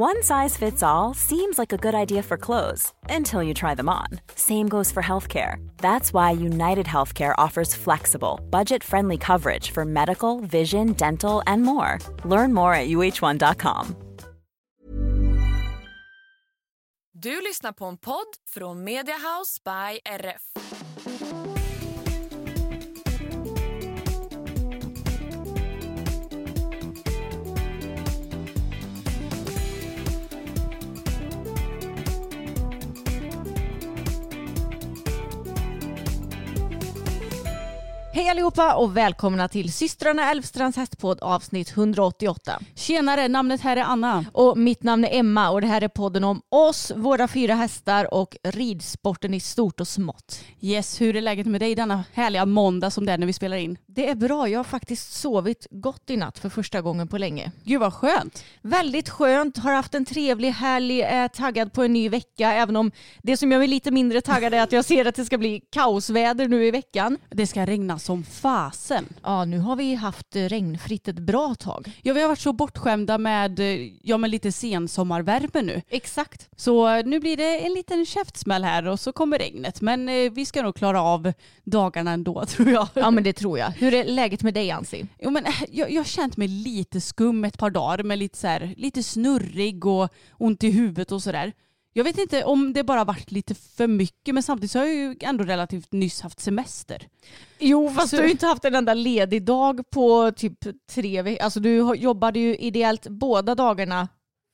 One size fits all seems like a good idea for clothes until you try them on. Same goes for healthcare. That's why United Healthcare offers flexible, budget friendly coverage for medical, vision, dental, and more. Learn more at uh1.com. Du lyssnar på en podd från Mediahouse by RF. Hej allihopa och välkomna till systrarna Älvstrands hästpodd avsnitt 188. Tjenare, namnet här är Anna. Och mitt namn är Emma och det här är podden om oss, våra fyra hästar och ridsporten i stort och smått. Yes, hur är läget med dig denna härliga måndag som det är när vi spelar in? Det är bra, jag har faktiskt sovit gott i natt för första gången på länge. Gud vad skönt. Väldigt skönt, har haft en trevlig helg, är taggad på en ny vecka även om det som gör mig lite mindre taggad är att jag ser att det ska bli kaosväder nu i veckan. Det ska regna som fasen. Ja, nu har vi haft eh, regnfritt ett bra tag. Ja, vi har varit så bortskämda med, eh, ja, med lite sensommarvärme nu. Exakt. Så eh, nu blir det en liten käftsmäll här och så kommer regnet. Men eh, vi ska nog klara av dagarna ändå tror jag. Ja men det tror jag. Hur är läget med dig Ansi? Jo, men, jag, jag har känt mig lite skum ett par dagar med lite, så här, lite snurrig och ont i huvudet och sådär. Jag vet inte om det bara varit lite för mycket men samtidigt så har jag ju ändå relativt nyss haft semester. Jo fast Så- du har ju inte haft en enda ledig dag på typ tre veckor. Alltså du jobbade ju ideellt båda dagarna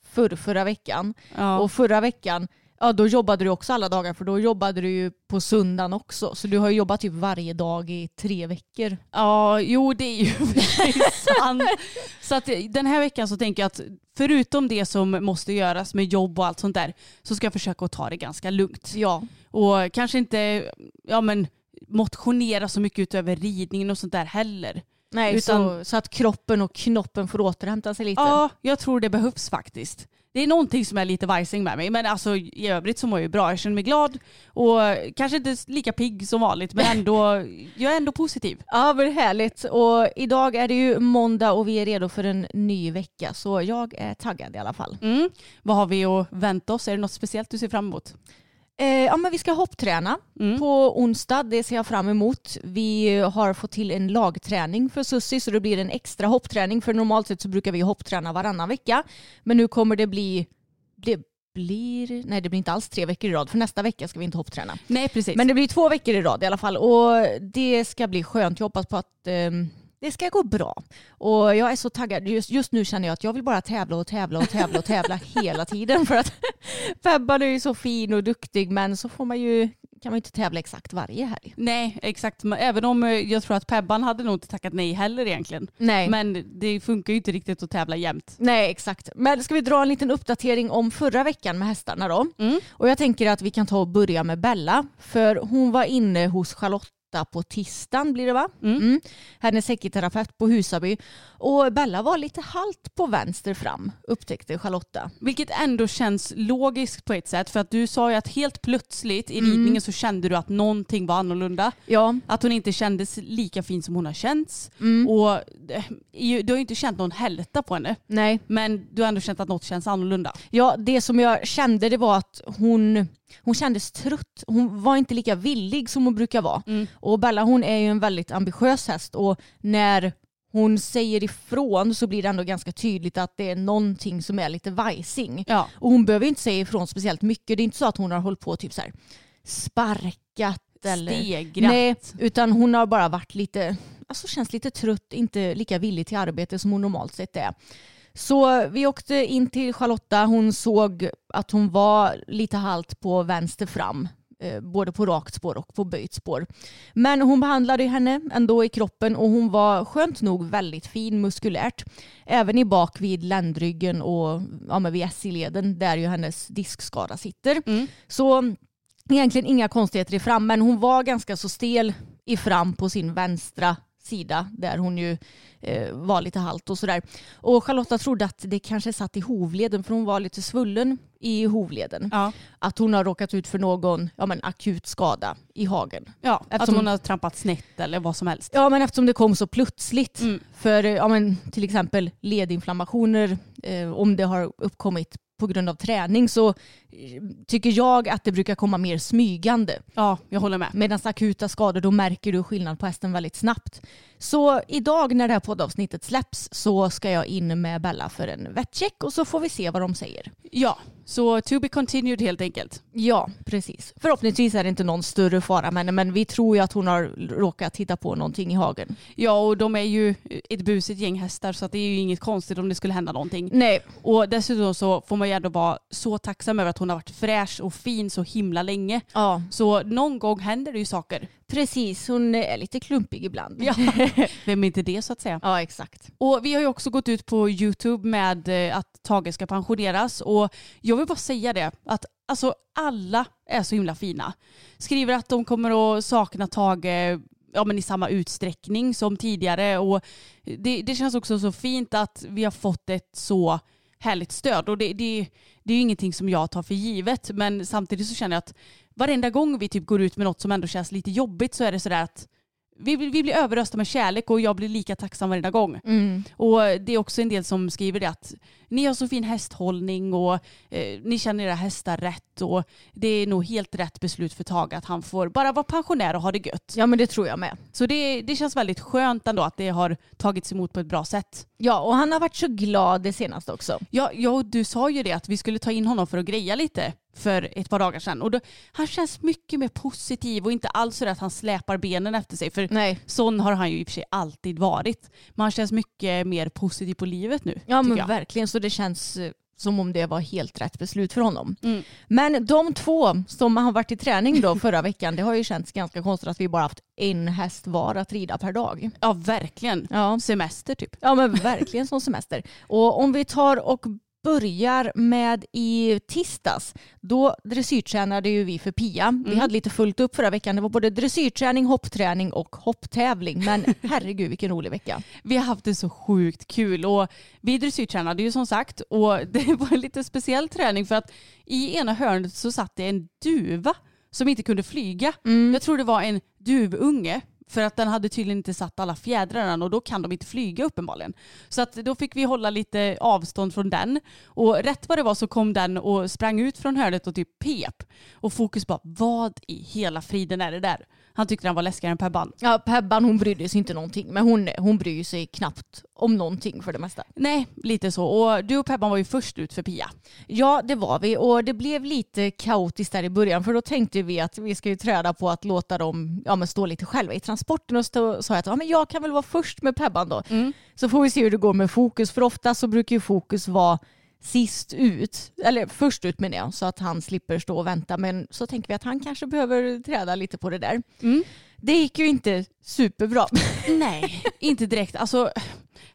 för förra veckan. Ja. Och förra veckan, ja då jobbade du också alla dagar för då jobbade du ju på söndagen också. Så du har ju jobbat typ varje dag i tre veckor. Ja, jo det är ju sant. Så att den här veckan så tänker jag att förutom det som måste göras med jobb och allt sånt där så ska jag försöka att ta det ganska lugnt. Ja. Och kanske inte ja, men, motionera så mycket utöver ridningen och sånt där heller. Nej, Utan- så, så att kroppen och knoppen får återhämta sig lite. Ja, jag tror det behövs faktiskt. Det är någonting som är lite vajsing med mig. Men alltså i övrigt så mår jag ju bra. Jag känner mig glad och kanske inte lika pigg som vanligt men ändå, jag är ändå positiv. Ja, men härligt. Och idag är det ju måndag och vi är redo för en ny vecka. Så jag är taggad i alla fall. Mm. Vad har vi att vänta oss? Är det något speciellt du ser fram emot? Eh, ja, men vi ska hoppträna Mm. på onsdag. Det ser jag fram emot. Vi har fått till en lagträning för Sussi så det blir en extra hoppträning. För normalt sett så brukar vi hoppträna varannan vecka. Men nu kommer det bli... Det blir... Nej, det blir inte alls tre veckor i rad. För nästa vecka ska vi inte hoppträna. Nej precis. Men det blir två veckor i rad i alla fall. Och det ska bli skönt. Jag hoppas på att ehm, det ska gå bra. Och jag är så taggad. Just, just nu känner jag att jag vill bara tävla och tävla och tävla och tävla hela tiden. För att Pebban är ju så fin och duktig men så får man ju, kan man inte tävla exakt varje helg. Nej exakt. Även om eh, jag tror att Pebban hade nog inte tackat nej heller egentligen. Nej. Men det funkar ju inte riktigt att tävla jämt. Nej, exakt. Men ska vi dra en liten uppdatering om förra veckan med hästarna då? Mm. Och jag tänker att vi kan ta och börja med Bella. För hon var inne hos Charlotta på tisdagen blir det va? Mm. Hennes häckterapeut på Husaby. Och Bella var lite halt på vänster fram upptäckte Charlotta. Vilket ändå känns logiskt på ett sätt. För att du sa ju att helt plötsligt i ridningen så kände du att någonting var annorlunda. Ja, Att hon inte kändes lika fin som hon har känts. Och eh, du har ju inte känt någon hälta på henne. nej. Men du har ändå känt att något känns annorlunda. Ja, det som jag kände det var att hon, hon kändes trött. Hon var inte lika villig som hon brukar vara. Och Bella hon är ju en väldigt ambitiös häst och när hon säger ifrån så blir det ändå ganska tydligt att det är någonting som är lite vajsing. Ja. Och hon behöver inte säga ifrån speciellt mycket. Det är inte så att hon har hållit på typ så här sparkat eller... Stegrat. Nej, utan hon har bara varit lite, alltså känns lite trött, inte lika villig till arbete som hon normalt sett är. Så vi åkte in till Charlotta, hon såg att hon var lite halt på vänster fram. Eh, både på rakt spår och på böjt spår. Men hon behandlade henne ändå i kroppen och hon var skönt nog väldigt fin muskulärt. Även i bak vid ländryggen och ja, men vid SI-leden där ju hennes diskskada sitter. Mm. Så egentligen inga konstigheter i fram men hon var ganska så stel i fram på sin vänstra sida där hon ju eh, var lite halt och sådär. Och Charlotta trodde att det kanske satt i hovleden för hon var lite svullen i hovleden. Ja. Att hon har råkat ut för någon ja, men akut skada i hagen. Ja, att Eftersom- hon har trampat snett eller vad som helst. Ja men eftersom det kom så plötsligt. Mm. För ja, men, till exempel ledinflammationer, eh, om det har uppkommit på grund av träning så eh, tycker jag att det brukar komma mer smygande. Ja, jag håller med. Medan akuta skador då märker du skillnad på hästen väldigt snabbt. Så idag när det här poddavsnittet släpps så ska jag in med Bella för en vettcheck och så får vi se vad de säger. Ja, så to be continued helt enkelt. Ja, precis. Förhoppningsvis är det inte någon större fara med henne men vi tror ju att hon har råkat hitta på någonting i hagen. Ja, och de är ju ett busigt gäng hästar så det är ju inget konstigt om det skulle hända någonting. Nej, Och dessutom så får man ju ändå vara så tacksam över att hon har varit fräsch och fin så himla länge. ja, Så någon gång händer det ju saker. precis. Hon är lite klumpig ibland. Ja. Vem är inte det så att säga? ja exakt. Och vi har ju också gått ut på YouTube med eh, att Tage ska pensioneras och jag vill bara säga det att alltså alla är så himla fina. Skriver att de kommer att sakna Tage ja, men i samma utsträckning som tidigare och det, det känns också så fint att vi har fått ett så härligt stöd. Och det, det, det är ju ingenting som jag tar för givet. Men samtidigt så känner jag att varenda gång vi typ går ut med något som ändå känns lite jobbigt så är det sådär att vi, vi blir överösta med kärlek och jag blir lika tacksam varenda gång. Mm. Och det är också en del som skriver det att ni har så fin hästhållning och eh, ni känner era hästar rätt och det är nog helt rätt beslut för Tage att han får bara vara pensionär och ha det gött. Ja men det tror jag med. Så det, det känns väldigt skönt ändå att det har tagits emot på ett bra sätt. Ja och han har varit så glad det senaste också. Ja, ja och du sa ju det att vi skulle ta in honom för att greja lite för ett par dagar sedan och då, han känns mycket mer positiv och inte alls så att han släpar benen efter sig för Nej. sån har han ju i och för sig alltid varit. Men han känns mycket mer positiv på livet nu. Ja men jag. verkligen så det känns eh, som om det var helt rätt beslut för honom. Mm. Men de två som har varit i träning då förra veckan det har ju känts ganska konstigt att vi bara haft en häst var att rida per dag. Ja, verkligen. Ja. Semester typ. Ja men verkligen som semester. Och om vi tar och börjar med i tisdags, då dressyrtränade ju vi för Pia. Vi hade lite fullt upp förra veckan. Det var både dressyrträning, hoppträning och hopptävling. Men herregud vilken rolig vecka. Vi har haft det så sjukt kul och vi dressyrtränade ju som sagt och det var en lite speciell träning för att i ena hörnet så satt det en duva som inte kunde flyga. Jag tror det var en duvunge för att den hade tydligen inte satt alla fjädrar än och då kan de inte flyga uppenbarligen. Så att då fick vi hålla lite avstånd från den och rätt vad det var så kom den och sprang ut från hörnet och typ pep. Och fokus bara vad i hela friden är det där? Han tyckte den var läskigare än Pebban. Ja, Pebban hon brydde sig inte någonting. Men hon, hon bryr sig knappt om någonting för det mesta. Nej, lite så. Och du och Pebban var ju först ut för Pia. Ja, det var vi och det blev lite kaotiskt där i början för då tänkte vi att vi ska ju träda på att låta dem ja, men stå lite själva i transporten och så sa jag att ja, men jag kan väl vara först med Pebban då. Så får vi se hur det går med fokus för ofta så brukar ju fokus vara sist ut, eller först ut menar jag, så att han slipper stå och vänta. Men så tänker vi att han kanske behöver träda lite på det där. Det gick ju inte superbra. Nej, inte direkt. Alltså,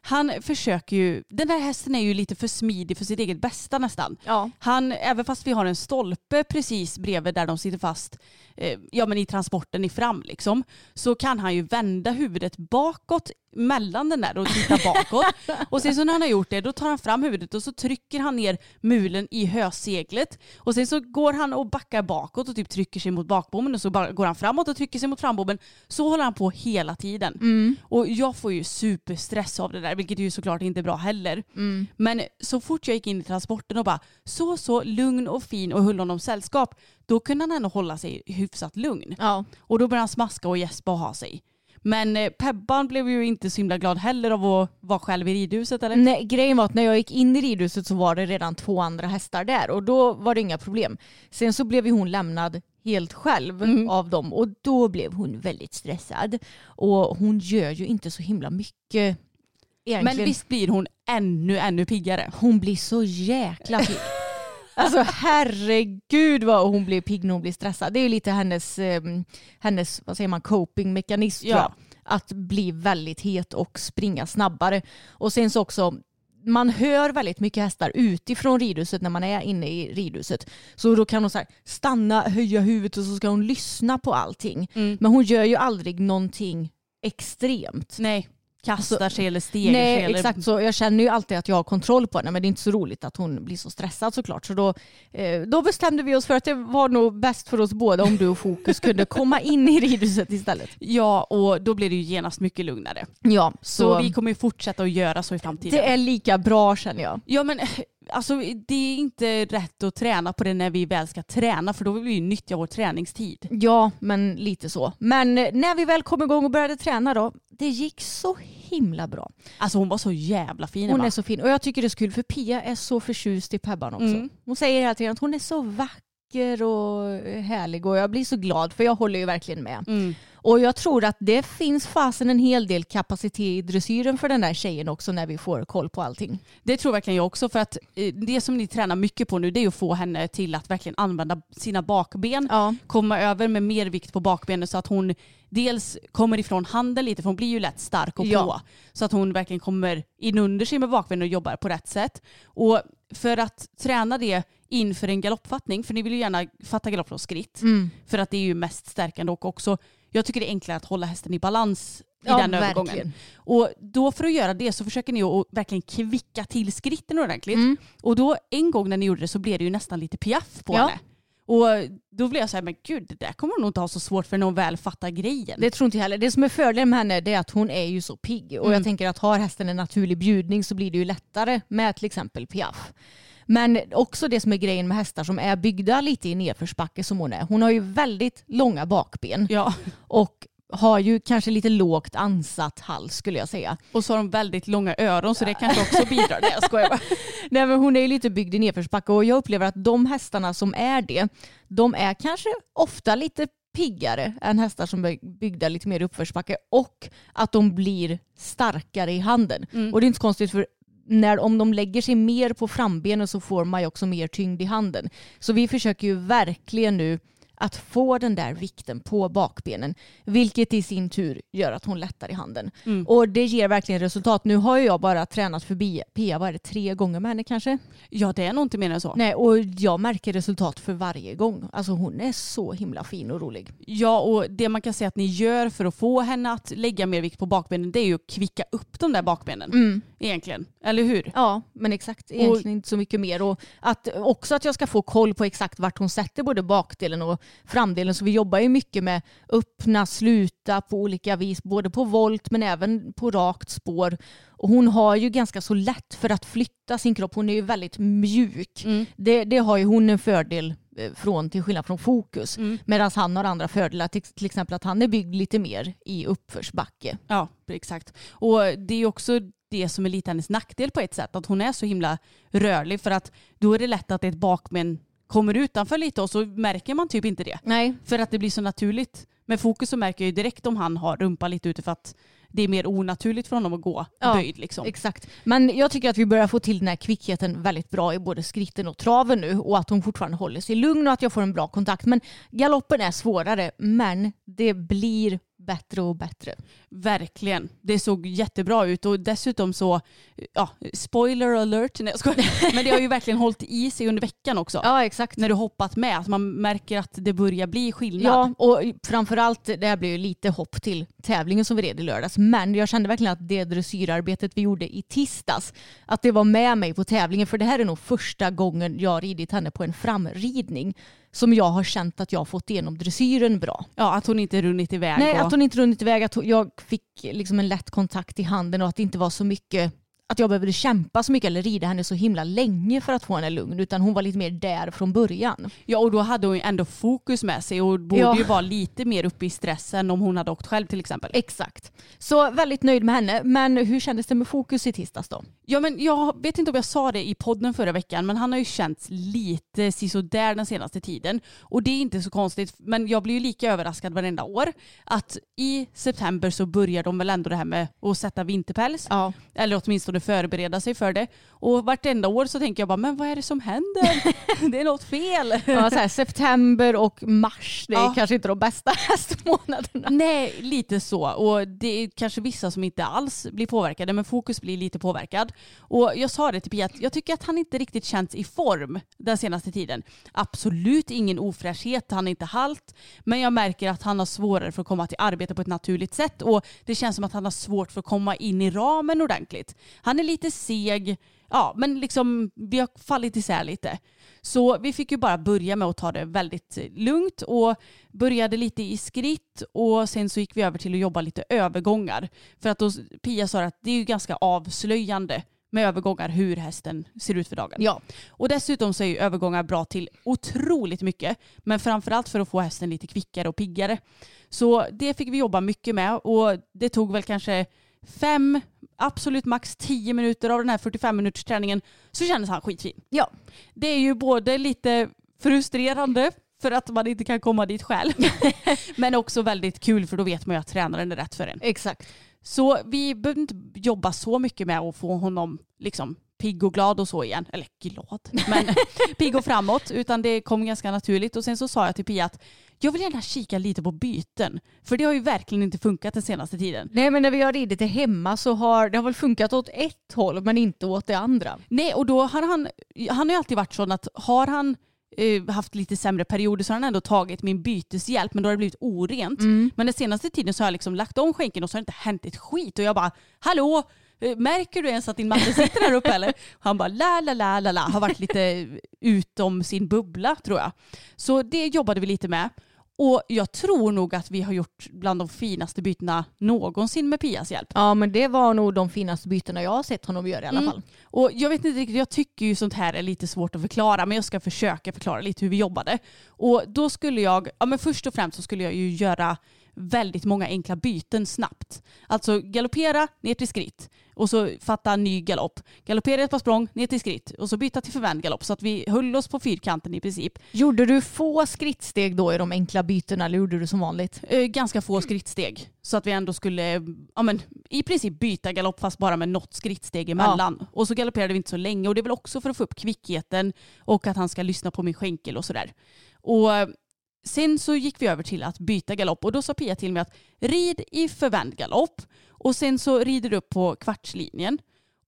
han försöker ju, den här hästen är ju lite för smidig för sitt eget bästa nästan. Ja. Han, även fast vi har en stolpe precis bredvid där de sitter fast, eh, ja men i transporten i fram liksom, så kan han ju vända huvudet bakåt mellan den där och titta bakåt. och sen så när han har gjort det, då tar han fram huvudet och så trycker han ner mulen i höseglet. Och sen så går han och backar bakåt och typ trycker sig mot bakbommen och så går han framåt och trycker sig mot frambommen. Så håller han på hela tiden. Och jag får ju superstress av det där, vilket ju såklart inte är bra heller. Men så fort jag gick in i transporten och bara så så lugn och fin och höll honom sällskap, då kunde han ändå hålla sig hyfsat lugn. Ja. Och då började han smaska och gäspa och ha sig. Men eh, Pebban blev ju inte så himla glad heller av att vara själv i ridhuset eller? Nej, grejen var att när jag gick in i ridhuset så var det redan två andra hästar där och då var det inga problem. Sen så blev ju hon lämnad helt själv av dem och då blev hon väldigt stressad. Och hon gör ju inte så himla mycket egentligen. Men visst blir hon ännu, ännu piggare? Hon blir så jäkla pigg. Alltså herregud vad hon blir pigg när hon blir stressad. Det är ju lite hennes, eh, hennes vad säger man, copingmekanism Ja. tror jag. Att bli väldigt het och springa snabbare. Och sen så också, man hör väldigt mycket hästar utifrån ridhuset när man är inne i ridhuset. Så då kan hon så här, stanna, höja huvudet och så ska hon lyssna på allting. Mm. Men hon gör ju aldrig någonting extremt. Nej, kastar sig eller stegar sig. Nej, Eller... exakt så. Jag känner ju alltid att jag har kontroll på henne men det är inte så roligt att hon blir så stressad såklart. Så då, eh, då bestämde vi oss för att det var nog bäst för oss båda om du och Fokus kunde komma in i ridhuset istället. Ja, och då blir det ju genast mycket lugnare. Ja, Så, så, vi kommer ju fortsätta att göra så i framtiden. det är lika bra känner jag. Ja men alltså det är inte rätt att träna på det när vi väl ska träna för då vill vi ju nyttja vår träningstid. Ja, men lite så. Men eh, när vi väl kom igång och började träna då, det gick så himla bra. Alltså hon var så jävla fin Hon Emma. är så fin och jag tycker det är så kul för Pia är så förtjust i Pebban också. Mm. Hon säger hela tiden att hon är så vacker och härlig och jag blir så glad för jag håller ju verkligen med. Mm. Och jag tror att det finns fasen en hel del kapacitet i dressyren för den där tjejen också när vi får koll på allting. Det tror verkligen jag också för att eh, det som ni tränar mycket på nu det är att få henne till att verkligen använda sina bakben. Ja. Komma över med mer vikt på bakbenen så att hon dels kommer ifrån handen lite för hon blir ju lätt stark och Ja. på. Så att hon verkligen kommer in under sig med bakbenen och jobbar på rätt sätt. Och för att träna det inför en galoppfattning, för ni vill ju gärna fatta galopp från skritt. Mm. För att det är ju mest stärkande och också, jag tycker det är enklare att hålla hästen i balans i Ja, den övergången. verkligen. Och då för att göra det så försöker ni att verkligen kvicka till skritten ordentligt. Mm. Och då en gång när ni gjorde det så blev det ju nästan lite piaff på Ja. henne. Och då blev jag så här, men gud det där kommer hon nog inte ha så svårt för när hon väl fattar grejen. Det tror inte jag heller. Det som är fördelen med henne det är att hon är ju så pigg. Och Mm. jag tänker att har hästen en naturlig bjudning så blir det ju lättare med till exempel piaff. Men också det som är grejen med hästar som är byggda lite i nedförsbacke som hon är. Hon har ju väldigt långa bakben Ja, och har ju kanske lite lågt ansatt hals skulle jag säga. och så har de väldigt långa öron så det kanske också bidrar. Nej jag skojar bara. Nej, men hon är ju lite byggd i nedförsbacke och jag upplever att de hästarna som är det, de är kanske ofta lite piggare än hästar som är byggda lite mer i uppförsbacke och att de blir starkare i handen. Mm. Och det är inte så konstigt för när, om de lägger sig mer på frambenen så får man ju också mer tyngd i handen. Så vi försöker ju verkligen nu att få den där vikten på bakbenen, vilket i sin tur gör att hon lättar i handen. Mm. Och det ger verkligen resultat. Nu har jag bara tränat förbi Pia, vad är det, tre gånger med henne kanske? Ja det är nog inte mer än så. Nej, och jag märker resultat för varje gång. Alltså hon är så himla fin och rolig. Ja och det man kan säga att ni gör för att få henne att lägga mer vikt på bakbenen det är ju att kvicka upp de där bakbenen. Egentligen, eller hur? Ja, men exakt. Egentligen inte så mycket mer. Och att, också att jag ska få koll på exakt vart hon sätter både bakdelen och framdelen. Så vi jobbar ju mycket med öppna, sluta på olika vis. Både på volt men även på rakt spår. Och hon har ju ganska så lätt för att flytta sin kropp. Hon är ju väldigt mjuk. Mm. Det, det har ju hon en fördel eh, från till skillnad från fokus. Mm. Medan han har andra fördelar. Till, till exempel att han är byggd lite mer i uppförsbacke. Ja, exakt. Och det är också det som är lite hennes nackdel på ett sätt, att hon är så himla rörlig för att då är det lätt att ett bakben kommer utanför lite och så märker man typ inte det. Nej, För att det blir så naturligt. Med fokus så märker jag ju direkt om han har rumpan lite ute för att det är mer onaturligt för honom att gå Ja, böjd. Liksom. Exakt. Men jag tycker att vi börjar få till den här kvickheten väldigt bra i både skritten och traven nu och att hon fortfarande håller sig lugn och att jag får en bra kontakt. Men galoppen är svårare, men det blir bättre och bättre. Verkligen. Det såg jättebra ut och dessutom så, ja, spoiler alert, nej jag skojar. Men det har ju verkligen hållit i sig under veckan också. Ja, exakt. När du hoppat med, att man märker att det börjar bli skillnad. Ja, och framförallt det här blev ju lite hopp till tävlingen som vi red i lördags. Men jag kände verkligen att det dressyrarbetet vi gjorde i tisdags, att det var med mig på tävlingen. För det här är nog första gången jag ridit henne på en framridning som jag har känt att jag har fått igenom dressyren bra. Ja, att hon inte runnit iväg. Nej, och... att hon inte runnit iväg, att jag fick liksom en lätt kontakt i handen och att det inte var så mycket att jag behövde kämpa så mycket eller rida henne så himla länge för att få henne lugn utan hon var lite mer där från början. Ja, och då hade hon ju ändå fokus med sig och borde Ja. ju vara lite mer uppe i stressen om hon hade åkt själv till exempel. Exakt. Så väldigt nöjd med henne. Men hur kändes det med fokus i tisdags då? Ja, men jag vet inte om jag sa det i podden förra veckan, men han har ju känts lite sisådär den senaste tiden. Och det är inte så konstigt, men jag blir ju lika överraskad varenda år att i september så börjar de väl ändå det här med att sätta vinterpäls. Ja. Eller åtminstone kunde förbereda sig för det. Och vartenda år så tänker jag bara, men vad är det som händer? det är något fel. Ja, så här, september och mars, det är Ja. kanske inte de bästa hästmånaderna. Nej, lite så. Och det är kanske vissa som inte alls blir påverkade, men fokus blir lite påverkad. Och jag sa det till Pia, att jag tycker att han inte riktigt känns i form den senaste tiden. Absolut ingen ofräschhet, han är inte halt, men jag märker att han har svårare för att komma till arbete på ett naturligt sätt och det känns som att han har svårt för att komma in i ramen ordentligt. Han är lite seg, ja men liksom vi har fallit isär lite. Så vi fick ju bara börja med att ta det väldigt lugnt och började lite i skritt och sen så gick vi över till att jobba lite övergångar. För att då, Pia sa att det är ju ganska avslöjande med övergångar hur hästen ser ut för dagen. Ja, Och dessutom så är ju övergångar bra till otroligt mycket. Men framförallt för att få hästen lite kvickare och piggare. Så det fick vi jobba mycket med och det tog väl kanske fem, absolut max tio minuter av den här 45 minuters träningen så kändes han skitfin. ja. Det är ju både lite frustrerande för att man inte kan komma dit själv. men också väldigt kul för då vet man ju att tränaren är rätt för en. exakt. Så vi behövde inte jobba så mycket med att få honom liksom pigg och glad och så igen. Eller glad, men pigg och framåt. Utan det kom ganska naturligt. Och sen så sa jag till Pia att jag vill gärna kika lite på byten. För det har ju verkligen inte funkat den senaste tiden. Nej men när vi har ridit det hemma så har det har väl funkat åt ett håll men inte åt det andra. Nej, och då har han, han har ju alltid varit sån att har han eh, haft lite sämre perioder så har han ändå tagit min byteshjälp men då har det blivit orent. Men den senaste tiden så har jag liksom lagt om skänken och så har det inte hänt ett skit och jag bara hallå Märker du ens att din matte sitter här uppe eller? Han bara la la la la la har varit lite utom sin bubbla tror jag. Så det jobbade vi lite med. Och jag tror nog att vi har gjort bland de finaste bytena någonsin med Pias hjälp. Ja men det var nog de finaste bytena jag har sett honom göra i alla Mm. fall. Och jag vet inte riktigt, jag tycker ju sånt här är lite svårt att förklara men jag ska försöka förklara lite hur vi jobbade. Och då skulle jag, ja men först och främst så skulle jag ju göra väldigt många enkla byten snabbt. Alltså galoppera ner till skritt och så fatta ny galopp. Galoppera ett par språng ner till skritt och så byta till förvänd galopp så att vi höll oss på fyrkanten i princip. Gjorde du få skrittsteg då i de enkla bytena eller gjorde du som vanligt? Eh, ganska få skrittsteg. Så att vi ändå skulle ja, men, i princip byta galopp fast bara med något skrittsteg emellan. Och så galopperade vi inte så länge och det är väl också för att få upp kvickheten och att han ska lyssna på min skänkel och sådär. Och sen så gick vi över till att byta galopp och då sa Pia till mig att rid i förvänd galopp och sen så rider du upp på kvartslinjen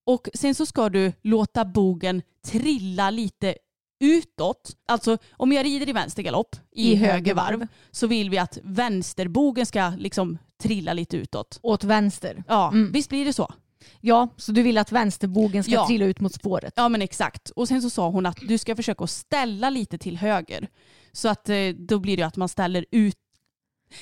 och sen så ska du låta bogen trilla lite utåt. Alltså om jag rider i vänster galopp i, I höger varv så vill vi att vänsterbogen ska liksom trilla lite utåt. Åt vänster? Ja, Mm. visst blir det så? Ja, så du vill att vänsterbogen ska Ja. trilla ut mot spåret? Ja men exakt. Och sen så sa hon att du ska försöka ställa lite till höger. Så att eh, då blir det att man ställer ut.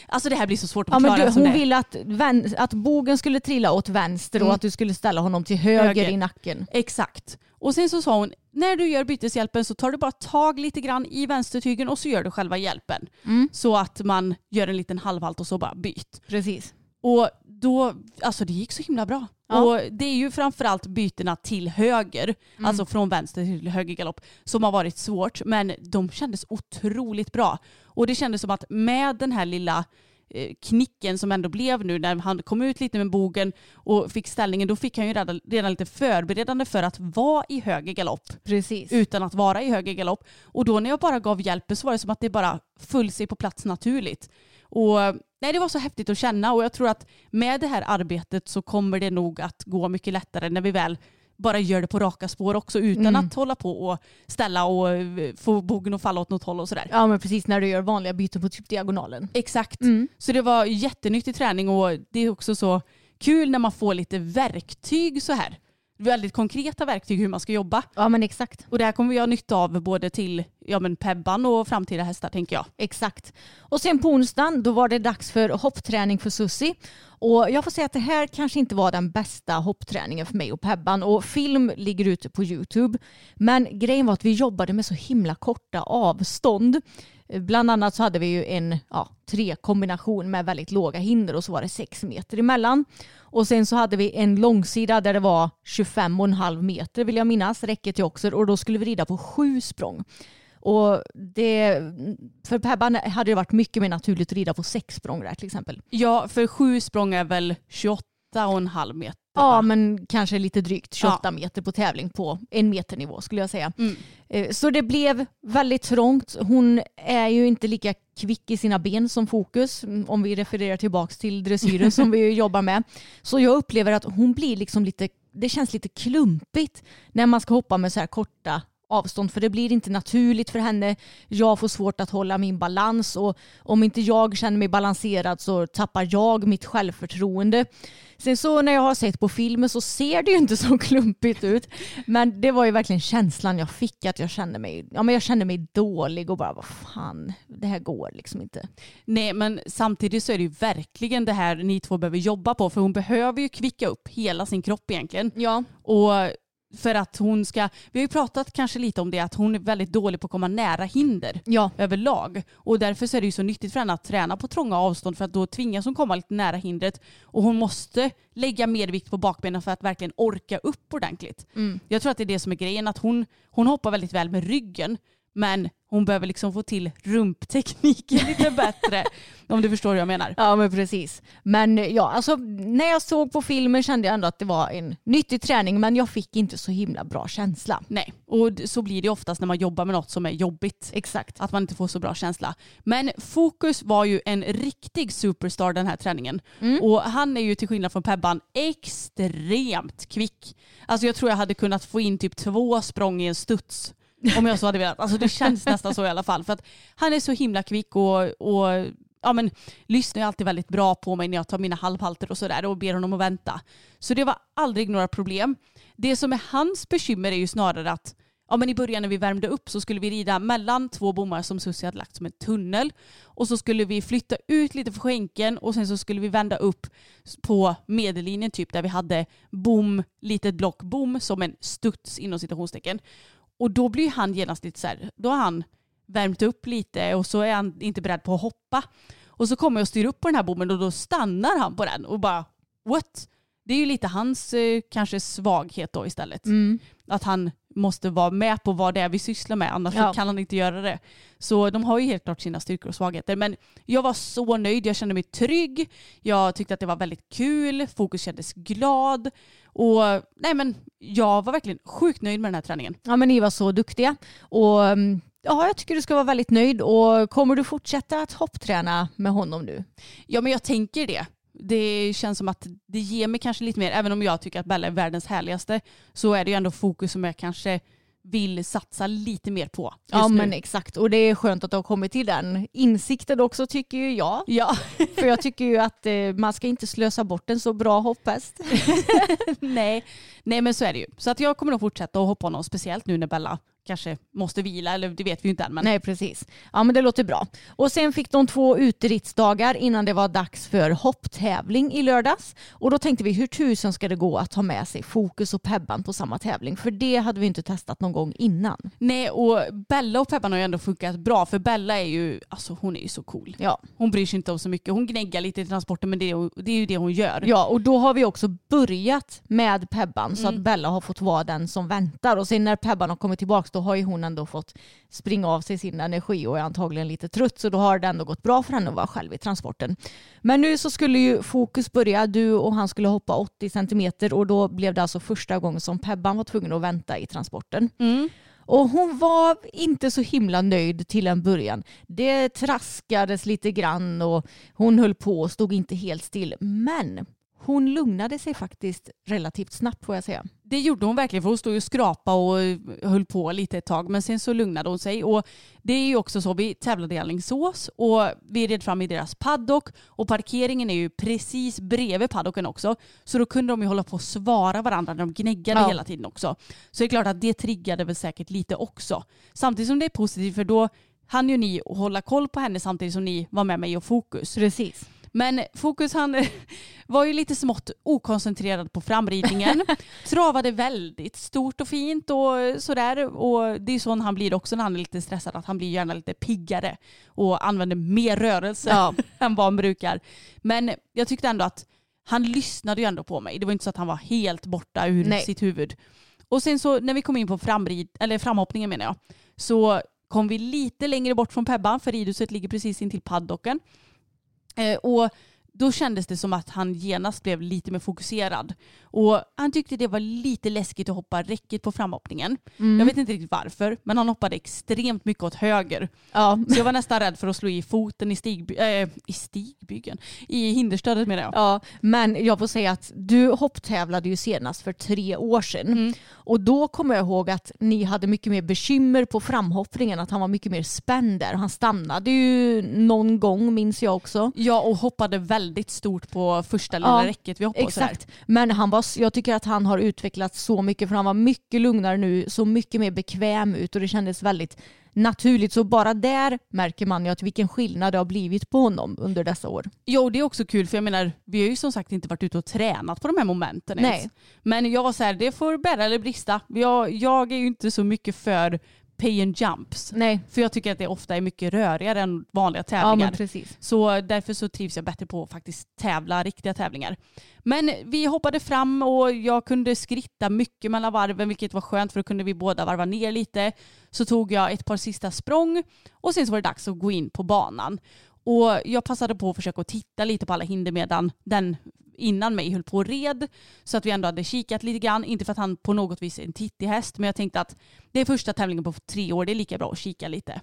Alltså det här blir så svårt att Ja, men förklara. du, som hon ville att, vän, att bogen skulle trilla åt vänster Mm. och att du skulle ställa honom till höger, Höger. i nacken. Exakt. Och sen så sa hon, när du gör byteshjälpen så tar du bara tag lite grann i vänstertygen och så gör du själva hjälpen. Mm. Så att man gör en liten halvhalt och så bara byt. Precis. Och då, alltså det gick så himla bra. Ja. Och det är ju framförallt bytena till höger, Mm. alltså från vänster till höger galopp, som har varit svårt. Men de kändes otroligt bra. Och det kändes som att med den här lilla eh, knicken som ändå blev nu när han kom ut lite med bogen och fick ställningen, då fick han ju redan, redan lite förberedande för att vara i höger galopp Precis. utan att vara i höger galopp. Och då när jag bara gav hjälpen så var det som att det bara föll sig på plats naturligt. Och nej, det var så häftigt att känna och jag tror att med det här arbetet så kommer det nog att gå mycket lättare när vi väl bara gör det på raka spår också utan Mm. att hålla på och ställa och eh, få bogen att falla åt något håll och sådär. Ja men precis när du gör vanliga byten på typ diagonalen. Exakt. Mm. Så det var jättenyttig träning och det är också så kul när man får lite verktyg så här. Väldigt konkreta verktyg hur man ska jobba. Ja men exakt. Och det här kommer vi ha nytta av både till ja, men Pebban och framtida hästar tänker jag. Exakt. Och sen på onsdagen då var det dags för hoppträning för Sussi. Och jag får säga att det här kanske inte var den bästa hoppträningen för mig och Pebban. Och film ligger ute på YouTube. Men grejen var att vi jobbade med så himla korta avstånd. Bland annat så hade vi ju en ja, tre-kombination med väldigt låga hinder och så var det sex meter emellan. Och sen så hade vi en långsida där det var 25,5 meter vill jag minnas, räcket till också. Och då skulle vi rida på sju språng. Och det, för Pebban hade det varit mycket mer naturligt att rida på sex språng där till exempel. Ja, för sju språng är väl 28 28 och en halv meter. Ja, men kanske lite drygt 28 meter på tävling på en meternivå skulle jag säga. Mm. Eh, Så det blev väldigt trångt. Hon är ju inte lika kvick i sina ben som Fokus, mm, om vi refererar tillbaka till dressyren som vi jobbar med. Så jag upplever att hon blir liksom lite, det känns lite klumpigt när man ska hoppa med så här korta avstånd för det blir inte naturligt för henne. Jag får svårt att hålla min balans och om inte jag känner mig balanserad så tappar jag mitt självförtroende. Sen så när jag har sett på filmen så ser det ju inte så klumpigt ut. Men det var ju verkligen känslan jag fick att jag kände mig, ja, men jag kände mig dålig och bara vad fan, det här går liksom inte. Nej men samtidigt så är det ju verkligen det här ni två behöver jobba på för hon behöver ju kvicka upp hela sin kropp egentligen. Ja, Och för att hon ska, vi har ju pratat kanske lite om det att hon är väldigt dålig på att komma nära hinder ja, överlag. Och därför så är det ju så nyttigt för henne att träna på trånga avstånd för att då tvingas hon komma lite nära hindret och hon måste lägga mer vikt på bakbenen för att verkligen orka upp ordentligt. mm. Jag tror att det är det som är grejen, att hon, hon hoppar väldigt väl med ryggen men hon behöver liksom få till rumptekniken lite bättre. om du förstår hur jag menar. ja men precis. Men ja, alltså när jag såg på filmen kände jag ändå att det var en nyttig träning men jag fick inte så himla bra känsla. Nej, och så blir det oftast när man jobbar med något som är jobbigt. Exakt. Att man inte får så bra känsla. Men Fokus var ju en riktig superstar den här träningen. Mm. Och han är ju till skillnad från Pebban extremt kvick. Alltså jag tror jag hade kunnat få in typ två språng i en studs. Om jag så hade velat. Alltså det känns nästan så i alla fall. För att han är så himla kvick och, och ja, men, lyssnar ju alltid väldigt bra på mig när jag tar mina halvhalter och sådär och ber honom att vänta. Så det var aldrig några problem. Det som är hans bekymmer är ju snarare att ja, men i början när vi värmde upp så skulle vi rida mellan två bommar som Susie hade lagt som en tunnel. Och så skulle vi flytta ut lite för skänken och sen så skulle vi vända upp på medellinjen typ där vi hade bom, litet block bom som en studs inom citationstecken. Och då blir han genast lite så här, då har han värmt upp lite och så är han inte beredd på att hoppa. Och så kommer jag och styr upp på den här bommen och då stannar han på den och bara what? Det är ju lite hans eh, kanske svaghet då istället. Mm. Att han måste vara med på vad det är vi sysslar med annars Ja. kan han inte göra det. Så de har ju helt klart sina styrkor och svagheter. Men jag var så nöjd, jag kände mig trygg, jag tyckte att det var väldigt kul, Fokus kändes glad och nej men jag var verkligen sjukt nöjd med den här träningen. Ja men ni var så duktiga. Och mm, ja, jag tycker du ska vara väldigt nöjd. Och kommer du fortsätta att hoppträna med honom nu? Ja men jag tänker det. Det känns som att det ger mig kanske lite mer, även om jag tycker att Bella är världens härligaste, så är det ju ändå fokus som jag kanske vill satsa lite mer på Ja nu. men exakt. Och det är skönt att du har kommit till den insikten också tycker ju jag. Ja, För jag tycker ju att eh, man ska inte slösa bort en så bra hopphäst. nej. Nej men så är det ju. Så att jag kommer nog fortsätta att hoppa honom, speciellt nu när Bella kanske måste vila, eller det vet vi ju inte än. Men Nej precis. Ja men det låter bra. Och sen fick de två uteridsdagar innan det var dags för hopptävling i lördags. Och då tänkte vi hur tusen ska det gå att ta med sig Fokus och Pebban på samma tävling? För det hade vi inte testat någon gång innan. Nej, och Bella och Peppan har ju ändå funkat bra för Bella är ju, alltså hon är ju så cool. Ja. Hon bryr sig inte om så mycket. Hon gnäggar lite i transporten men det är, det är ju det hon gör. Ja, och då har vi också börjat med Pebban så att Bella har fått vara den som väntar. Och sen när Pebban har kommit tillbaka då har ju hon ändå fått springa av sig sin energi och är antagligen lite trött. Så då har det ändå gått bra för henne att vara själv i transporten. Men nu så skulle ju fokus börja. Du och han skulle hoppa 80 centimeter och då blev det alltså första gången som Pebban var tvungen att vänta i transporten. Mm. Och hon var inte så himla nöjd till en början. Det traskades lite grann och hon höll på och stod inte helt still. Men hon lugnade sig faktiskt relativt snabbt får jag säga. Det gjorde hon verkligen för hon stod ju och skrapa och höll på lite ett tag men sen så lugnade hon sig och det är ju också så vi tävlade i Alingsås och vi red fram i deras paddock och parkeringen är ju precis bredvid paddocken också så då kunde de ju hålla på och svara varandra när de gnäggade Ja. hela tiden också. Så det är klart att det triggade väl säkert lite också. Samtidigt som det är positivt för då hann ju ni hålla koll på henne samtidigt som ni var med mig och fokus. Precis. Men Fokus han var ju lite smått okoncentrerad på framridningen. Travade väldigt stort och fint och sådär. Och det är så han blir också när han är lite stressad. Att han blir gärna lite piggare och använder mer rörelse Ja. än vad han brukar. Men jag tyckte ändå att han lyssnade ju ändå på mig. Det var inte så att han var helt borta ur Nej. sitt huvud. Och sen så när vi kom in på framrid, eller framhoppningen menar jag, så kom vi lite längre bort från Pebban för ridhuset ligger precis intill paddocken. Eh, och då kändes det som att han genast blev lite mer fokuserad. Och han tyckte det var lite läskigt att hoppa räcket på framhoppningen. Mm. Jag vet inte riktigt varför, men han hoppade extremt mycket åt höger. Ja. Så jag var nästan rädd för att slå i foten i, stigby- äh, i stigbyggen. I hinderstödet menar jag. Ja, men jag får säga att du hopptävlade ju senast för tre år sedan. Mm. Och då kommer jag ihåg att ni hade mycket mer bekymmer på framhoppningen, att han var mycket mer spänd där. Han stannade ju någon gång minns jag också. Ja, och hoppade väldigt stort på första lilla Ja, räcket vi hoppade. Exakt. Men han var, jag tycker att han har utvecklats så mycket för han var mycket lugnare nu, så mycket mer bekväm ut och det kändes väldigt naturligt. Så bara där märker man ju att vilken skillnad det har blivit på honom under dessa år. Jo, det är också kul för jag menar, vi har ju som sagt inte varit ute och tränat på de här momenten Nej. ens. Men jag var så här, det får bära eller brista. Jag, jag är ju inte så mycket för pay and jumps. Nej, För jag tycker att det ofta är mycket rörigare än vanliga ja tävlingar. precis. Så därför så trivs jag bättre på att faktiskt tävla riktiga tävlingar. Men vi hoppade fram och jag kunde skritta mycket mellan varven vilket var skönt för då kunde vi båda varva ner lite. Så tog jag ett par sista språng och sen så var det dags att gå in på banan. Och jag passade på att försöka titta lite på alla hinder medan den innan mig höll på och red. Så att vi ändå hade kikat lite grann. Inte för att han på något vis är en tittig häst men jag tänkte att det är första tävlingen på tre år. Det är lika bra att kika lite.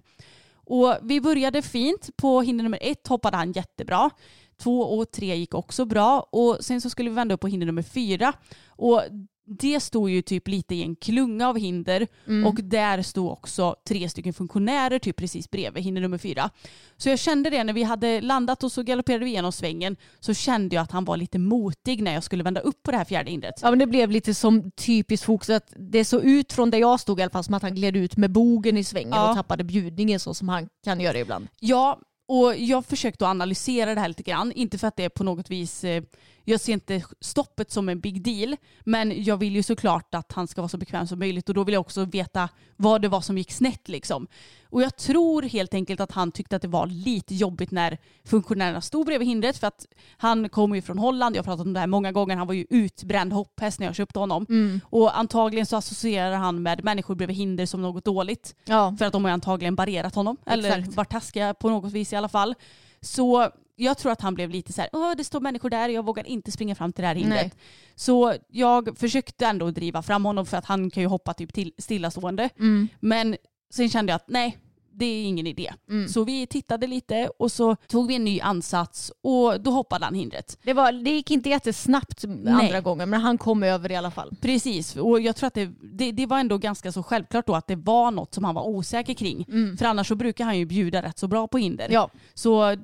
Och vi började fint. På hinder nummer ett hoppade han jättebra. Två och tre gick också bra. Och sen så skulle vi vända upp på hinder nummer fyra. Och det stod ju typ lite i en klunga av hinder och där stod också tre stycken funktionärer typ precis bredvid hinder nummer fyra. Så jag kände det när vi hade landat och så galopperade vi igenom svängen så kände jag att han var lite motig när jag skulle vända upp på det här fjärde hindret. Ja men det blev lite som typiskt fokus att det såg ut från där jag stod i alla fall som att han gled ut med bogen i svängen Ja. och tappade bjudningen så som han kan göra ibland. Ja, och jag försökte analysera det här lite grann. Inte för att det är på något vis, eh, jag ser inte stoppet som en big deal, men jag vill ju såklart att han ska vara så bekväm som möjligt och då vill jag också veta vad det var som gick snett liksom. Och jag tror helt enkelt att han tyckte att det var lite jobbigt när funktionärerna stod bredvid hindret för att han kommer ju från Holland, jag har pratat om det här många gånger, han var ju utbränd hopphäst när jag köpte honom. Och antagligen så associerar han med människor bredvid hinder som något dåligt. Ja. För att de har antagligen barrerat honom. Eller Exakt. varit taskiga på något vis i alla fall. Så jag tror att han blev lite så här, Åh, det står människor där, jag vågar inte springa fram till det här hindret. Nej. Så jag försökte ändå driva fram honom för att han kan ju hoppa typ till stillastående. Mm. Men sen kände jag att nej, det är ingen idé. Mm. Så vi tittade lite och så tog vi en ny ansats och då hoppade han hindret. Det, var, det gick inte jättesnabbt andra gången men han kom över i alla fall. Precis, och jag tror att det, det, det var ändå ganska så självklart då att det var något som han var osäker kring. För annars så brukar han ju bjuda rätt så bra på hinder. Mm. Ja. Så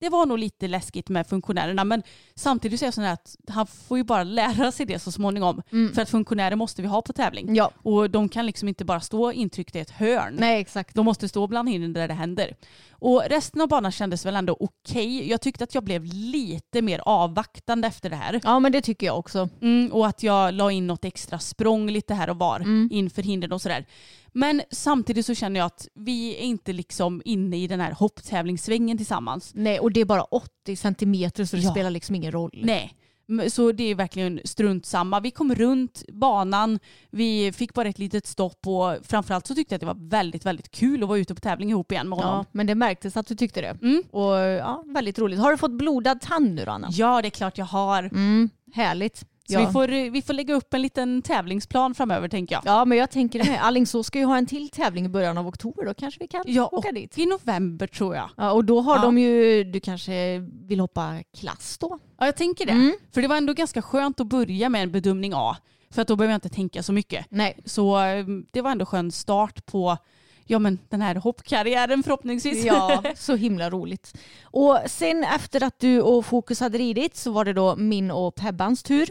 det var nog lite läskigt med funktionärerna men samtidigt så är jag sån här att han får ju bara lära sig det så småningom. För att funktionärer måste vi ha på tävling. Mm. Ja. Och de kan liksom inte bara stå intryckta i ett hörn. Nej exakt. De måste stå bland hindren där det händer. Och resten av banan kändes väl ändå okej. Jag tyckte att jag blev lite mer avvaktande efter det här. Ja men det tycker jag också. Mm, och att jag la in något extra språng lite här och var inför hindren och sådär. Men samtidigt så känner jag att vi är inte liksom inne i den här hopptävlingssvängen tillsammans. Nej och det är bara 80 centimeter så det Ja. spelar liksom ingen roll. Nej. Så det är verkligen strunt samma. Vi kom runt banan, vi fick bara ett litet stopp och framförallt så tyckte jag att det var väldigt, väldigt kul att vara ute på tävling ihop igen med honom. Ja, men det märktes att du tyckte det. Mm. Och ja, väldigt roligt. Har du fått blodad tand nu då Anna? Ja, det är klart jag har. Mm, härligt. Så ja. vi, får, vi får lägga upp en liten tävlingsplan framöver tänker jag. Ja men jag tänker det med. Alingsås ska ju ha en till tävling i början av oktober. Då kanske vi kan Ja, åka dit. i november tror jag. Ja, och då har Ja. de ju, du kanske vill hoppa klass då? Ja, jag tänker det. Mm. För det var ändå ganska skönt att börja med en bedömning A. För att då behöver jag inte tänka så mycket. Nej. Så eh, det var ändå skön start på ja, men den här hoppkarriären förhoppningsvis. Ja, så himla roligt. Och sen efter att du och Fokus hade ridit så var det då min och Pebbans tur.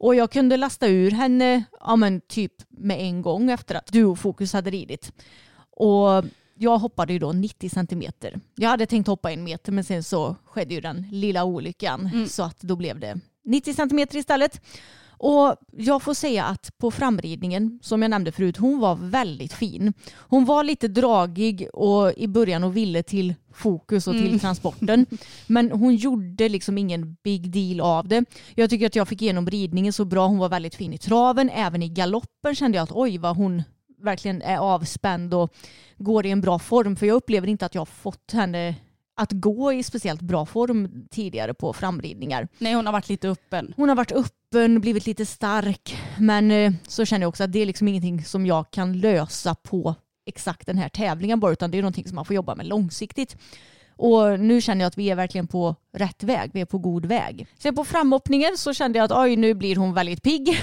Och jag kunde lasta ur henne ja, men typ med en gång efter att du och Fokus hade ridit. Och jag hoppade ju då 90 centimeter. Jag hade tänkt hoppa en meter men sen så skedde ju den lilla olyckan så att då blev det 90 centimeter istället. Och jag får säga att på framridningen, som jag nämnde förut, hon var väldigt fin. Hon var lite dragig och i början och ville till fokus och till transporten. Men hon gjorde liksom ingen big deal av det. Jag tycker att jag fick igenom ridningen så bra. Hon var väldigt fin i traven. Även i galoppen kände jag att oj vad hon verkligen är avspänd och går i en bra form. För jag upplever inte att jag har fått henne att gå i speciellt bra form tidigare på framridningar. Nej hon har varit lite öppen. Hon har varit öppen, blivit lite stark. Men eh, så känner jag också att det är liksom ingenting som jag kan lösa på exakt den här tävlingen bara utan det är någonting som man får jobba med långsiktigt. Och nu känner jag att vi är verkligen på rätt väg, vi är på god väg. Sen på framhoppningen så kände jag att oj nu blir hon väldigt pigg.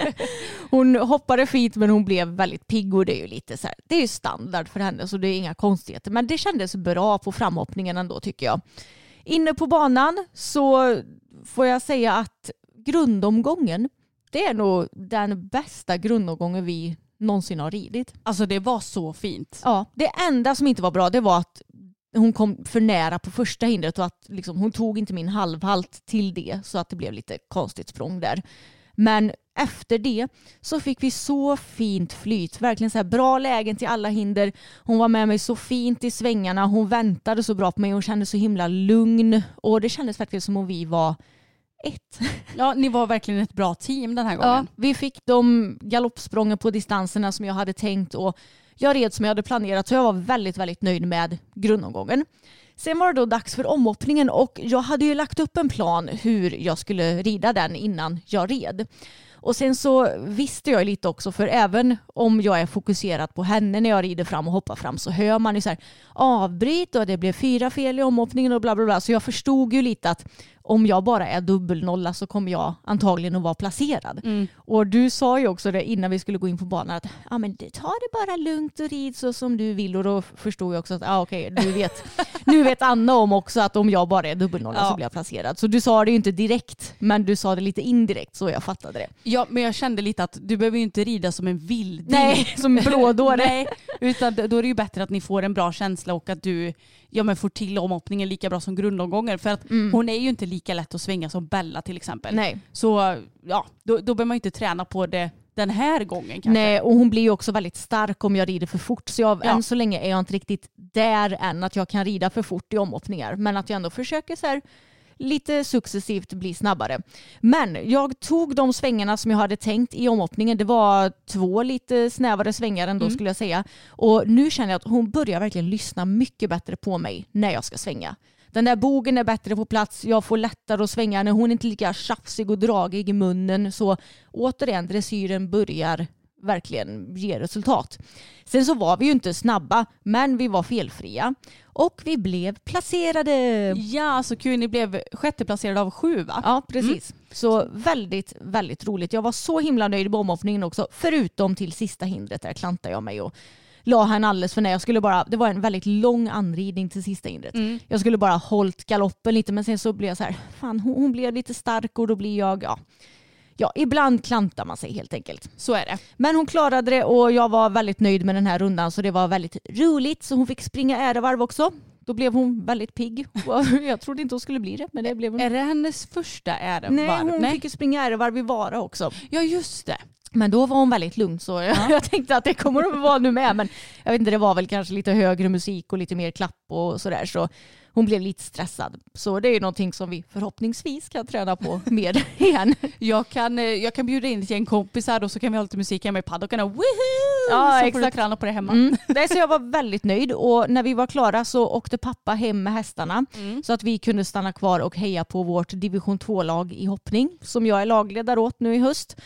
hon hoppade fint men hon blev väldigt pigg och det är ju lite så här, det är ju standard för henne så det är inga konstigheter. Men det kändes bra på framhoppningen ändå tycker jag. Inne på banan så får jag säga att grundomgången det är nog den bästa grundomgången vi någonsin har ridit. Alltså det var så fint. Ja, det enda som inte var bra det var att hon kom för nära på första hindret och att liksom, hon tog inte min halvhalt till det så att det blev lite konstigt språng där. Men efter det så fick vi så fint flyt, verkligen så här bra lägen till alla hinder. Hon var med mig så fint i svängarna, hon väntade så bra på mig, hon kände så himla lugn och det kändes faktiskt som om vi var ett. Ja, ni var verkligen ett bra team den här gången. Ja, vi fick de galoppsprången på distanserna som jag hade tänkt och jag red som jag hade planerat så jag var väldigt, väldigt nöjd med grundomgången. Sen var det då dags för omhoppningen och jag hade ju lagt upp en plan hur jag skulle rida den innan jag red. Och sen så visste jag lite också, för även om jag är fokuserad på henne när jag rider fram och hoppar fram så hör man ju så här avbryt och det blev fyra fel i omhoppningen och bla bla bla. Så jag förstod ju lite att om jag bara är dubbelnolla så kommer jag antagligen att vara placerad. Mm. Och du sa ju också det innan vi skulle gå in på banan att ah, men ta det bara lugnt och rid så som du vill och då förstod jag också att ah, okej, okay, nu, vet, nu vet Anna om också att om jag bara är dubbelnolla Ja. så blir jag placerad. Så du sa det ju inte direkt men du sa det lite indirekt så jag fattade det. Ja, men jag kände lite att du behöver ju inte rida som en vilding. Nej, som blådåre. Nej, utan då är det ju bättre att ni får en bra känsla och att du ja, men får till omhoppningen lika bra som grundomgången. För att hon är ju inte lika lätt att svänga som Bella till exempel. Mm. Nej. Så ja, då, då behöver man inte träna på det den här gången kanske. Nej, och hon blir ju också väldigt stark om jag rider för fort. Så jag, Ja. än så länge är jag inte riktigt där än att jag kan rida för fort i omhoppningar. Men att jag ändå försöker så här lite successivt bli snabbare. Men jag tog de svängarna som jag hade tänkt i omhoppningen. Det var två lite snävare svängar ändå Mm. skulle jag säga. Och nu känner jag att hon börjar verkligen lyssna mycket bättre på mig när jag ska svänga. Den där bogen är bättre på plats, jag får lättare att svänga när hon är inte lika tjafsig och dragig i munnen. Så återigen, dressyren börjar verkligen ge resultat. Sen så var vi ju inte snabba, men vi var felfria. Och vi blev placerade. Ja, så kul. Ni blev sjätteplacerade av sju va? Ja, precis. Så väldigt, väldigt roligt. Jag var så himla nöjd med omhoppningen också, förutom till sista hindret. Där klantade jag mig och la henne alldeles för nära. Jag skulle bara, det var en väldigt lång anridning till sista hindret. Mm. Jag skulle bara hållit galoppen lite, men sen så blev jag så här, fan hon, hon blev lite stark och då blir jag, ja. Ja, ibland klantar man sig helt enkelt. Så är det. Men hon klarade det och jag var väldigt nöjd med den här rundan så det var väldigt roligt. Så hon fick springa ärevarv också. Då blev hon väldigt pigg. Jag trodde inte hon skulle bli det, men det blev hon. Är det hennes första ärevarv? Nej, hon fick ju springa ärevarv i Vara också. Ja, just det. Men då var hon väldigt lugn så jag, jag tänkte att det kommer hon att vara nu med. Men jag vet inte, det var väl kanske lite högre musik och lite mer klapp och sådär. Så hon blev lite stressad. Så det är ju någonting som vi förhoppningsvis kan träna på mer igen. Jag kan, eh, jag kan bjuda in ett gäng kompisar och så kan vi ha lite musik hemma i paddocken och woohoo! Ja, så får du exakt. träna på det hemma. Mm. Nej, så jag var väldigt nöjd och när vi var klara så åkte pappa hem med hästarna Mm. så att vi kunde stanna kvar och heja på vårt division 2-lag i hoppning som jag är lagledare åt nu i höst.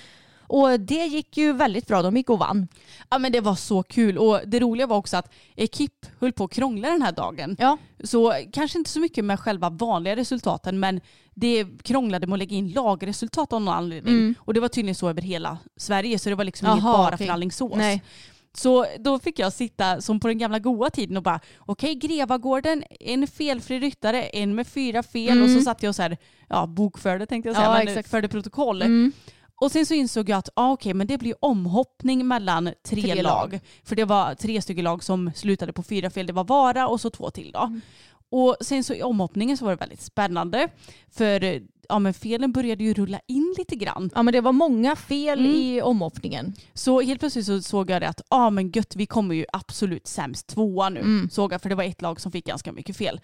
Och det gick ju väldigt bra, de gick och vann. Ja men det var så kul och det roliga var också att Ekip höll på att krångla den här dagen. Ja, Så kanske inte så mycket med själva vanliga resultaten men det krånglade med att lägga in lagresultat av någon anledning. Mm. Och det var tydligen så över hela Sverige så det var liksom inget Jaha, bara för Alingsås. Nej. Så då fick jag sitta som på den gamla goa tiden och bara okej Grevagården, en felfri ryttare, en med fyra fel Mm. och så satt jag och så här, ja bokförde tänkte jag säga, Ja, men exakt. förde protokoll. Mm. Och sen så insåg jag att ah, okej, men det blir omhoppning mellan tre, Tre lag. lag. För det var tre stycken lag som slutade på fyra fel. Det var Vara och så två till då. Mm. Och sen så i omhoppningen så var det väldigt spännande. För ja, men felen började ju rulla in lite grann. Ja men det var många fel Mm. i omhoppningen. Så helt plötsligt så såg jag det att ah, men gött, vi kommer ju absolut sämst tvåa nu. Mm. Såg jag, för det var ett lag som fick ganska mycket fel.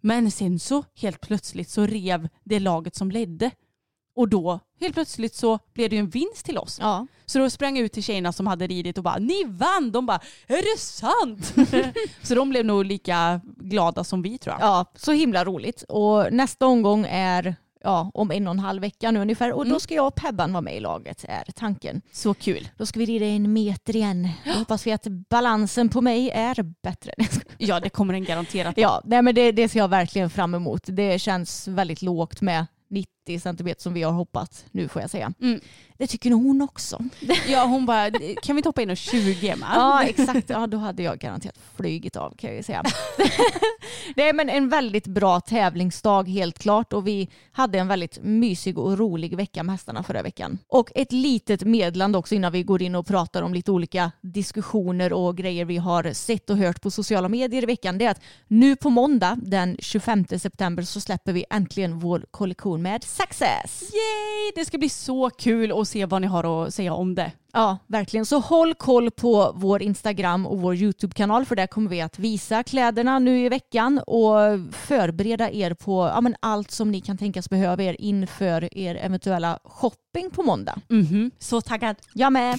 Men sen så helt plötsligt så rev det laget som ledde. Och då helt plötsligt så blev det ju en vinst till oss. Ja. Så då sprang jag ut till tjejerna som hade ridit och bara ni vann! De bara är det sant? så de blev nog lika glada som vi tror jag. ja, så himla roligt. Och nästa omgång är ja, om en och en halv vecka nu ungefär. Och då ska jag och Pebban vara med i laget är tanken. Så kul. Då ska vi rida en meter igen. Då hoppas vi att balansen på mig är bättre. Ja det kommer den garanterat. Ja, nej, men det, det ser jag verkligen fram emot. Det känns väldigt lågt med 90 centimeter som vi har hoppat nu får jag säga. Mm. Det tycker nog hon också. Ja hon bara, kan vi inte hoppa in och 20 med? Ja exakt, ja, då hade jag garanterat flygit av kan jag ju säga. Nej men en väldigt bra tävlingsdag helt klart och vi hade en väldigt mysig och rolig vecka med hästarna förra veckan. Och ett litet meddelande också innan vi går in och pratar om lite olika diskussioner och grejer vi har sett och hört på sociala medier i veckan. Det är att nu på måndag den 25 september så släpper vi äntligen vår kollektion med Success. Yay! Det ska bli så kul att se vad ni har att säga om det. Ja, verkligen. Så håll koll på vår Instagram och vår YouTube-kanal för där kommer vi att visa kläderna nu i veckan och förbereda er på ja, men allt som ni kan tänkas behöva er inför er eventuella shopping på måndag. Mhm. Så taggad. Jag med.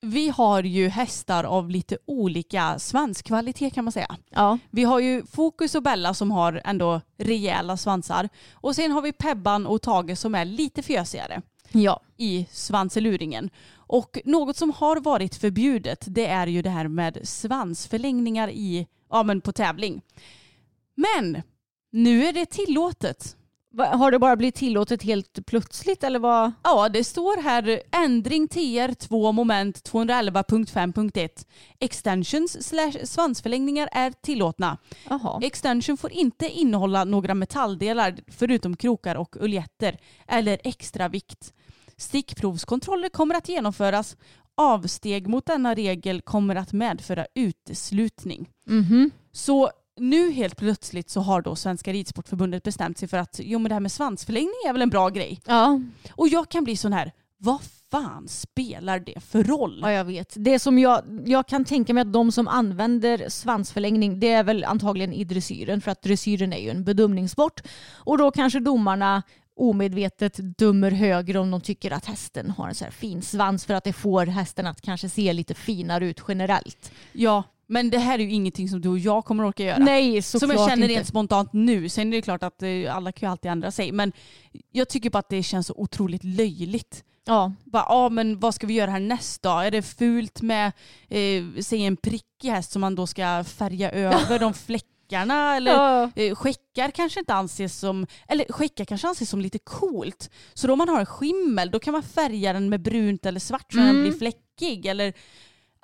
Vi har ju hästar av lite olika svanskvalitet kan man säga. Ja. Vi har ju Fokus och Bella som har ändå rejäla svansar. Och sen har vi Pebban och Tage som är lite fjösigare Ja. i svanseluringen. Och något som har varit förbjudet det är ju det här med svansförlängningar i, ja, men på tävling. Men nu är det tillåtet. Har det bara blivit tillåtet helt plötsligt eller vad? Ja, det står här ändring TR2 moment 211.5.1. Extensions slash svansförlängningar är tillåtna. Jaha. Extension får inte innehålla några metalldelar förutom krokar och uljetter eller extra vikt. Stickprovskontroller kommer att genomföras. Avsteg mot denna regel kommer att medföra uteslutning. Mhm. Så nu helt plötsligt så har då Svenska Ridsportförbundet bestämt sig för att jo men det här med svansförlängning är väl en bra grej. Ja. Och jag kan bli sån här, vad fan spelar det för roll? Ja, jag vet. Det som jag, jag kan tänka mig att de som använder svansförlängning det är väl antagligen i dressyren för att dressyren är ju en bedömningssport och då kanske domarna omedvetet dömer högre om de tycker att hästen har en så här fin svans för att det får hästen att kanske se lite finare ut generellt. Ja, men det här är ju ingenting som du och jag kommer orka göra. Nej, som såklart jag känner inte. rent spontant nu. Sen är det klart att eh, alla kan ju alltid ändra sig. Men jag tycker bara att det känns så otroligt löjligt. Ja, Bara, ja men vad ska vi göra härnäst då? Är det fult med, eh, säg en prickig häst som man då ska färga över de fläckarna? Eller Ja. eh, skäckar kanske inte anses som, eller skäckar kanske anses som lite coolt. Så då om man har en skimmel då kan man färga den med brunt eller svart så den Mm. blir fläckig. Eller,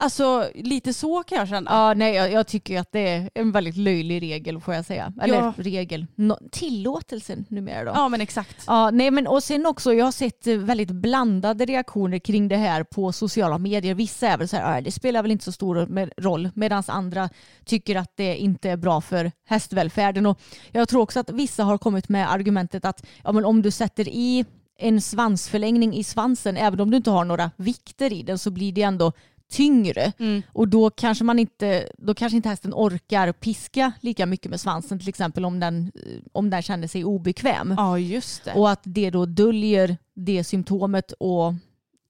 alltså lite så kan jag känna. Ja, nej, jag, jag tycker att det är en väldigt löjlig regel får jag säga. Eller Ja. regel, no, tillåtelsen numera då. Ja men exakt. Ja, nej men och sen också, jag har sett eh, väldigt blandade reaktioner kring det här på sociala medier. Vissa är väl så här, "Ah, det spelar väl inte så stor roll, medan andra tycker att det inte är bra för hästvälfärden. Och jag tror också att vissa har kommit med argumentet att ja, men om du sätter i en svansförlängning i svansen, även om du inte har några vikter i den, så blir det ändå tyngre. Mm. Och då kanske, man inte, då kanske inte hästen orkar piska lika mycket med svansen, till exempel om den, eh, om den känner sig obekväm. Ja just det. Och att det då döljer det symptomet och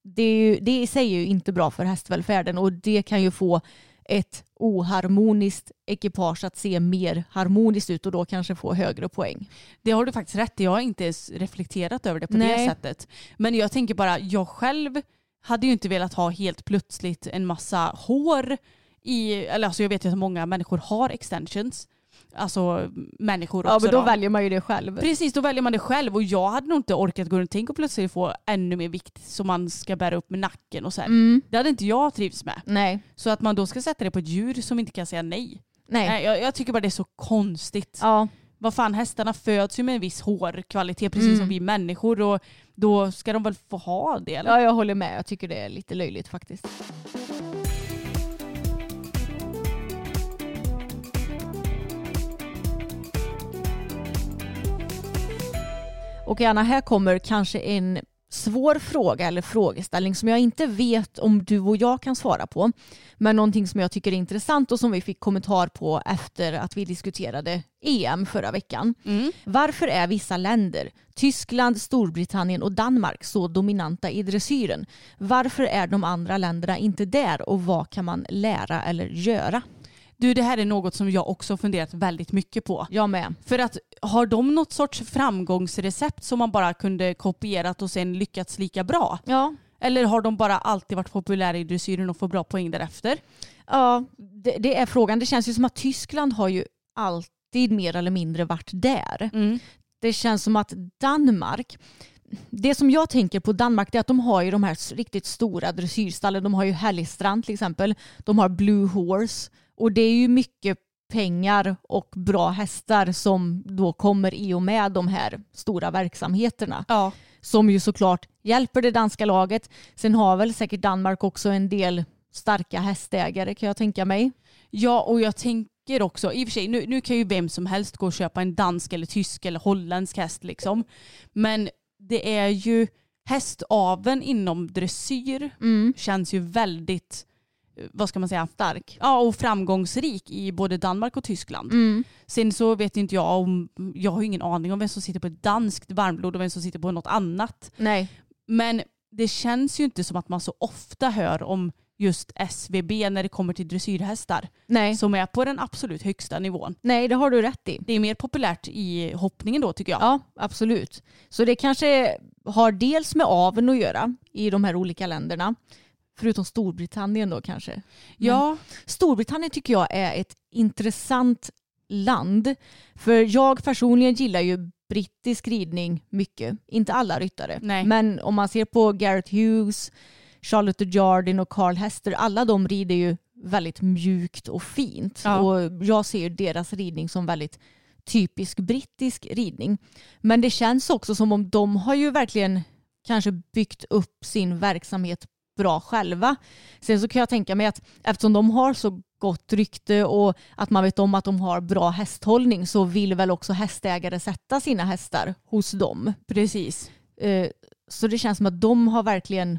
det, är ju, det i sig är ju inte bra för hästvälfärden och det kan ju få ett oharmoniskt ekipage att se mer harmoniskt ut och då kanske få högre poäng. Det har du faktiskt rätt i. Jag har inte reflekterat över det på det Nej. sättet. Men jag tänker bara, jag själv hade ju inte velat ha helt plötsligt en massa hår i, eller alltså jag vet ju att många människor har extensions. Alltså människor Ja också men då då. väljer man ju det själv. Precis, då väljer man det själv och jag hade nog inte orkat gå runt och tänka och plötsligt få ännu mer vikt som man ska bära upp med nacken och så. Mm. Det hade inte jag trivts med. Nej. Så att man då ska sätta det på ett djur som inte kan säga nej. Nej. Nej jag, jag tycker bara det är så konstigt. Ja. Vad fan, hästarna föds ju med en viss hårkvalitet precis Mm. som vi människor och då ska de väl få ha det eller? ja, jag håller med. Jag tycker det är lite löjligt faktiskt. Och Anna, här kommer kanske en svår fråga eller frågeställning som jag inte vet om du och jag kan svara på. Men någonting som jag tycker är intressant och som vi fick kommentar på efter att vi diskuterade EM förra veckan. Mm. Varför är vissa länder, Tyskland, Storbritannien och Danmark, så dominanta i dressyren? Varför är de andra länderna inte där och vad kan man lära eller göra? Du, det här är något som jag också funderat väldigt mycket på. Jag med. För att har de något sorts framgångsrecept som man bara kunde kopierat och sen lyckats lika bra? Ja, Eller har de bara alltid varit populära i dressyren och får bra poäng därefter? ja det, det är frågan. Det känns ju som att Tyskland har ju alltid mer eller mindre varit där. Mm. Det känns som att Danmark det som jag tänker på Danmark är att de har ju de här riktigt stora dressyrstallen. De har ju Helgstrand till exempel. De har Blue Horse. Och det är ju mycket pengar och bra hästar som då kommer i och med de här stora verksamheterna. Ja. Som ju såklart hjälper det danska laget. Sen har väl säkert Danmark också en del starka hästägare kan jag tänka mig. Ja, och jag tänker också, i och för sig, nu, nu kan ju vem som helst gå och köpa en dansk eller tysk eller holländsk häst liksom. Men det är ju hästaveln inom dressyr känns ju väldigt, vad ska man säga, Stark. ja, och framgångsrik i både Danmark och Tyskland. Mm. Sen så vet inte jag om, jag har ingen aning om vem som sitter på ett danskt varmblod och vem som sitter på något annat. Nej. Men det känns ju inte som att man så ofta hör om just SVB när det kommer till dressyrhästar Nej. som är på den absolut högsta nivån. Nej, det har du rätt i. Det är mer populärt i hoppningen då tycker jag. Ja, absolut. Så det kanske har dels med aveln att göra i de här olika länderna. Förutom Storbritannien då kanske. Ja, Storbritannien tycker jag är ett intressant land. För jag personligen gillar ju brittisk ridning mycket. Inte alla ryttare. Nej. Men om man ser på Garrett Hughes, Charlotte Jardin och Carl Hester. Alla de rider ju väldigt mjukt och fint. Ja. Och jag ser deras ridning som väldigt typisk brittisk ridning. Men det känns också som om de har ju verkligen kanske byggt upp sin verksamhet bra själva. Sen så kan jag tänka mig att eftersom de har så gott rykte och att man vet om att de har bra hästhållning så vill väl också hästägare sätta sina hästar hos dem. precis. Eh, Så det känns som att de har verkligen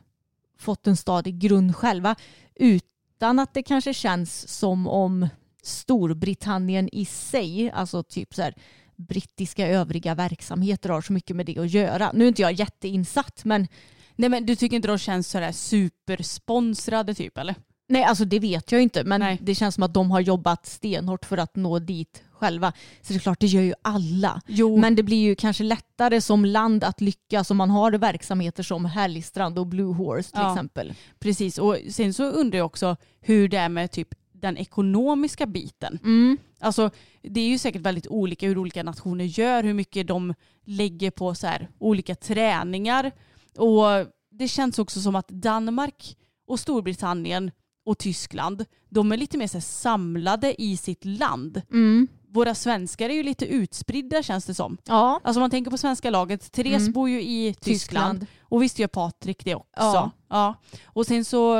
fått en stadig grund själva utan att det kanske känns som om Storbritannien i sig, alltså typ så här brittiska övriga verksamheter har så mycket med det att göra. Nu är inte jag jätteinsatt men Nej men du tycker inte de känns sådär supersponsrade typ eller? nej alltså det vet jag inte men Nej. det känns som att de har jobbat stenhårt för att nå dit själva. Så det är klart det gör ju alla. Jo. Men det blir ju kanske lättare som land att lyckas om man har verksamheter som Härligstrand och Blue Horse till Ja. exempel. Precis och sen så undrar jag också hur det är med typ den ekonomiska biten. Mm. Alltså det är ju säkert väldigt olika hur olika nationer gör, hur mycket de lägger på så här, olika träningar. Och det känns också som att Danmark och Storbritannien och Tyskland, de är lite mer så samlade i sitt land. Mm. Våra svenskar är ju lite utspridda känns det som. Ja, Alltså om man tänker på svenska laget, Therese Mm. bor ju i Tyskland, Tyskland. och visst gör Patrik det också. Ja. Ja. Och sen så,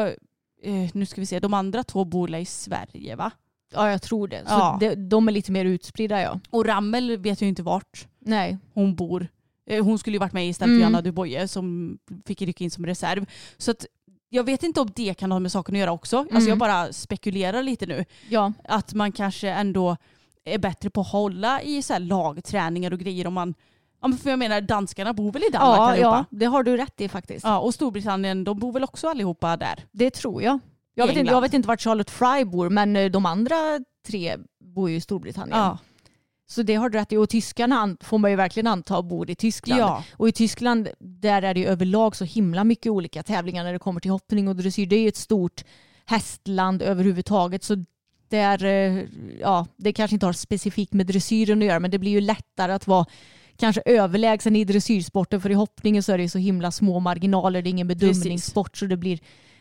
eh, nu ska vi se, de andra två bor i Sverige va? Ja, jag tror det. Så Ja. det, de är lite mer utspridda ja. Och Rammel vet ju inte vart Nej. hon bor. Eh, Hon skulle ju varit med istället Mm. för Anna Duboye som fick rycka in som reserv. Så att jag vet inte om det kan ha med saken att göra också. Alltså Mm. jag bara spekulerar lite nu. Ja. Att man kanske ändå är bättre på att hålla i så här lagträningar och grejer om man Ja, men för jag menar danskarna bor väl i Danmark Ja, allihopa? ja, det har du rätt i faktiskt. Ja, och Storbritannien, de bor väl också allihopa där? Det tror jag. Jag vet, inte, jag vet inte vart Charlotte Fry bor men eh, de andra tre bor ju i Storbritannien. Ja. Så det har du rätt i. Och tyskarna får man ju verkligen anta bor i Tyskland. Ja. Och i Tyskland där är det ju överlag så himla mycket olika tävlingar när det kommer till hoppning och dressyr. Det är ju ett stort hästland överhuvudtaget. Så där, eh, ja, det kanske inte har specifikt med dressyren att göra men det blir ju lättare att vara kanske överlägsen i dressyrsporten för i hoppningen så är det så himla små marginaler, det är ingen bedömningssport så det blir,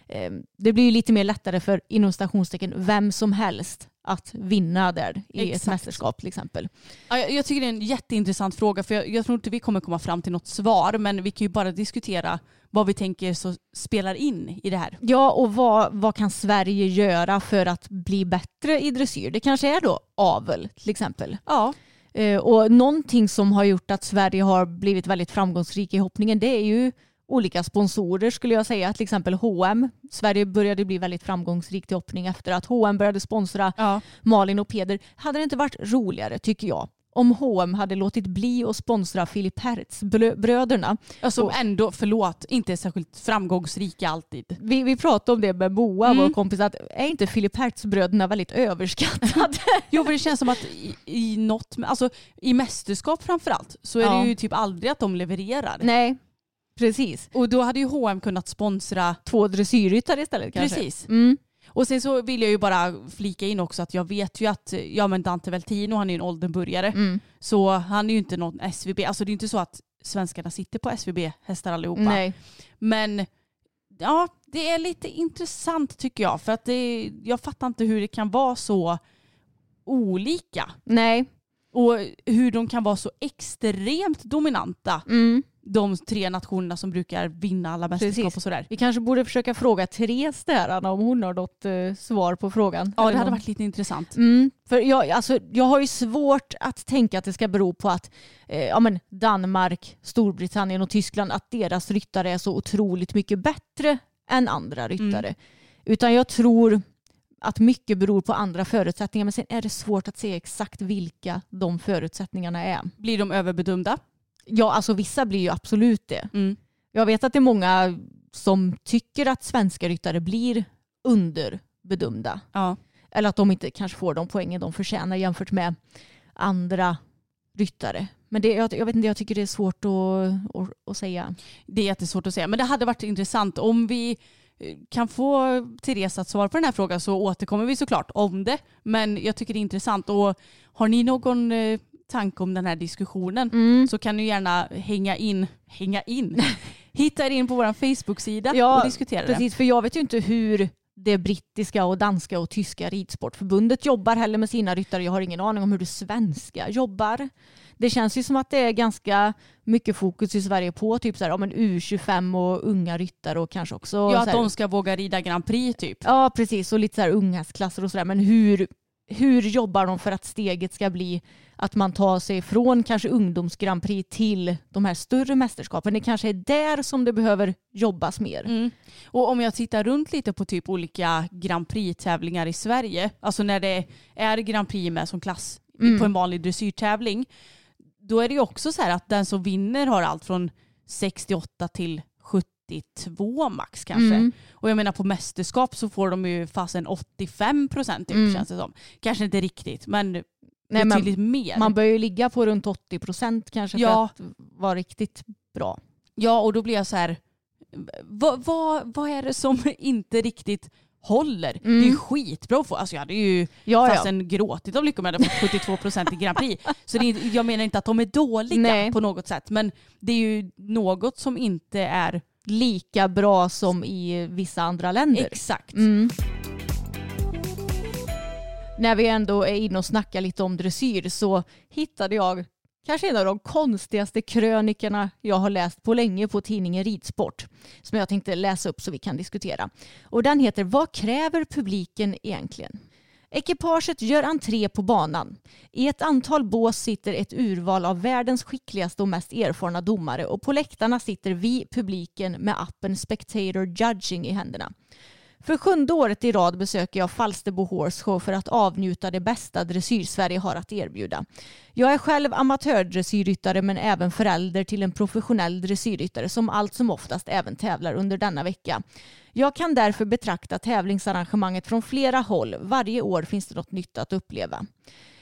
eh, det blir lite mer lättare för inom stationstecken vem som helst att vinna där i Exakt. ett mästerskap till exempel. Ja, jag, tycker det är en jätteintressant fråga för jag, jag, tror inte vi kommer komma fram till något svar men vi kan ju bara diskutera vad vi tänker så spelar in i det här. Ja och vad, vad kan Sverige göra för att bli bättre i dressyr? Det kanske är då avel till exempel. Ja. Eh, och någonting som har gjort att Sverige har blivit väldigt framgångsrika i hoppningen det är ju olika sponsorer skulle jag säga. Till exempel H&M. Sverige började bli väldigt framgångsrikt i hoppning efter att H&M började sponsra ja. Malin och Peder. Hade det inte varit roligare tycker jag om H&M hade låtit bli att sponsra Filip Hertz-bröderna. Som ändå, förlåt, inte är särskilt framgångsrika alltid. Vi, vi pratade om det med Moa, mm. vår kompis, att är inte Filip Hertz-bröderna väldigt överskattade? jo, för det känns som att i, i något, alltså i mästerskap framförallt, så är ja. det ju typ aldrig att de levererar. Nej, Precis. Och då hade ju H&M kunnat sponsra två dressyrryttare istället kanske. Precis. Mm. Och sen så vill jag ju bara flika in också att jag vet ju att ja, men Dante Veltino han är ju en Oldenburgare. Mm. Så han är ju inte någon SVB. Alltså det är inte så att svenskarna sitter på SVB-hästar allihopa. Nej. Men ja, det är lite intressant tycker jag. För att det, jag fattar inte hur det kan vara så olika. Nej. Och hur de kan vara så extremt dominanta. Mm de tre nationerna som brukar vinna alla mästerskap och sådär. Vi kanske borde försöka fråga Therese där Anna, om hon har något eh, svar på frågan. Ja det hade varit lite intressant. Mm, för jag, alltså, jag har ju svårt att tänka att det ska bero på att eh, ja, men Danmark, Storbritannien och Tyskland att deras ryttare är så otroligt mycket bättre än andra ryttare. Mm. Utan jag tror att mycket beror på andra förutsättningar men sen är det svårt att se exakt vilka de förutsättningarna är. Blir de överbedömda? Ja, alltså vissa blir ju absolut det. Mm. Jag vet att det är många som tycker att svenska ryttare blir underbedömda. Ja. Eller att de inte kanske får de poängen de förtjänar jämfört med andra ryttare. Men det, jag, jag vet inte, jag tycker det är svårt att, att, att, säga. Det är jättesvårt att säga, men det hade varit intressant om vi eh, kan få Therese att svara på den här frågan så återkommer vi såklart om det. Men jag tycker det är intressant. Och har ni någon eh, tanke om den här diskussionen mm. så kan ni gärna hänga in, hänga in, hitta er in på vår Facebook-sida ja, och diskutera precis, det. För jag vet ju inte hur det brittiska och danska och tyska ridsportförbundet jobbar heller med sina ryttare. Jag har ingen aning om hur det svenska jobbar. Det känns ju som att det är ganska mycket fokus i Sverige på typ så här, ja, men U25 och unga ryttare och kanske också... Ja, att de ska våga rida Grand Prix typ. Ja, precis. Och lite så här unghästklasser och sådär. Men hur, hur jobbar de för att steget ska bli att man tar sig från kanske ungdoms Grand Prix till de här större mästerskapen. Det kanske är där som det behöver jobbas mer. Mm. Och om jag tittar runt lite på typ olika Grand Prix-tävlingar i Sverige, alltså när det är Grand Prix med som klass mm. på en vanlig dressyrtävling, då är det ju också så här att den som vinner har allt från 68 till 72 max kanske. Mm. Och jag menar på mästerskap så får de ju fasen 85 procent typ, mm. känns det som. Kanske inte riktigt men Nej, betydligt man, mer. Man bör ju ligga på runt 80 procent kanske ja. för att vara riktigt bra. Ja och då blir jag så här, vad, vad, vad är det som inte riktigt håller? Mm. Det är ju mm. skitbra att få, alltså jag hade ju ja, fasen ja. gråtit om jag hade fått 72 procent i Grand Prix. Så det är, jag menar inte att de är dåliga Nej. på något sätt men det är ju något som inte är lika bra som i vissa andra länder. Exakt. Mm när vi ändå är inne och snackar lite om dressyr så hittade jag kanske en av de konstigaste krönikerna jag har läst på länge på tidningen Ridsport som jag tänkte läsa upp så vi kan diskutera. Och den heter Vad kräver publiken egentligen? Ekipaget gör entré på banan. I ett antal bås sitter ett urval av världens skickligaste och mest erfarna domare och på läktarna sitter vi, publiken, med appen Spectator Judging i händerna. För sjunde året i rad besöker jag Falsterbo Horse Show för att avnjuta det bästa dressyr-Sverige har att erbjuda. Jag är själv amatördressyrryttare men även förälder till en professionell dressyrryttare som allt som oftast även tävlar under denna vecka. Jag kan därför betrakta tävlingsarrangemanget från flera håll. Varje år finns det något nytt att uppleva.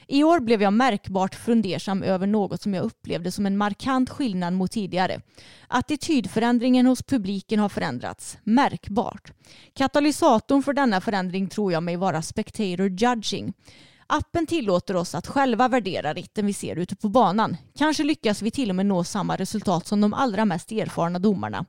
I år blev jag märkbart fundersam över något som jag upplevde som en markant skillnad mot tidigare. Attitydförändringen hos publiken har förändrats, märkbart. Katalysatorn för denna förändring tror jag mig vara spectator judging. Appen tillåter oss att själva värdera ritten vi ser ute på banan. Kanske lyckas vi till och med nå samma resultat som de allra mest erfarna domarna.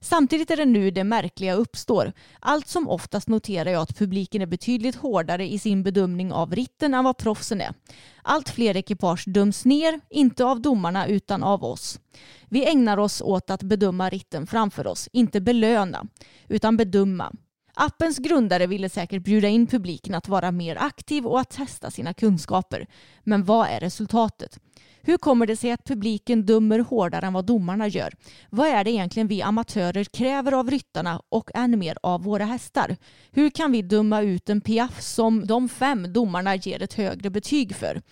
Samtidigt är det nu det märkliga uppstår. Allt som oftast noterar jag att publiken är betydligt hårdare i sin bedömning av ritten än vad proffsen är. Allt fler ekipage döms ner, inte av domarna utan av oss. Vi ägnar oss åt att bedöma ritten framför oss, inte belöna, utan bedöma. Appens grundare ville säkert bjuda in publiken att vara mer aktiv och att testa sina kunskaper. Men vad är resultatet? Hur kommer det sig att publiken dömer hårdare än vad domarna gör? Vad är det egentligen vi amatörer kräver av ryttarna och än mer av våra hästar? Hur kan vi döma ut en piaff som de fem domarna ger ett högre betyg för?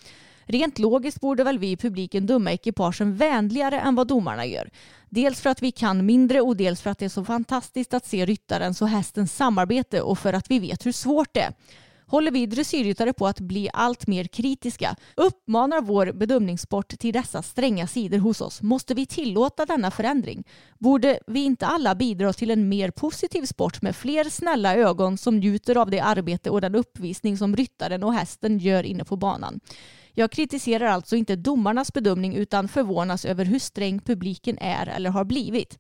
Rent logiskt borde väl vi i publiken döma ekipagen vänligare än vad domarna gör. Dels för att vi kan mindre och dels för att det är så fantastiskt att se ryttarens och hästens samarbete och för att vi vet hur svårt det är. Håller vi dressyrryttare på att bli allt mer kritiska? Uppmanar vår bedömningssport till dessa stränga sidor hos oss? Måste vi tillåta denna förändring? Borde vi inte alla bidra till en mer positiv sport med fler snälla ögon som njuter av det arbete och den uppvisning som ryttaren och hästen gör inne på banan? Jag kritiserar alltså inte domarnas bedömning utan förvånas över hur sträng publiken är eller har blivit.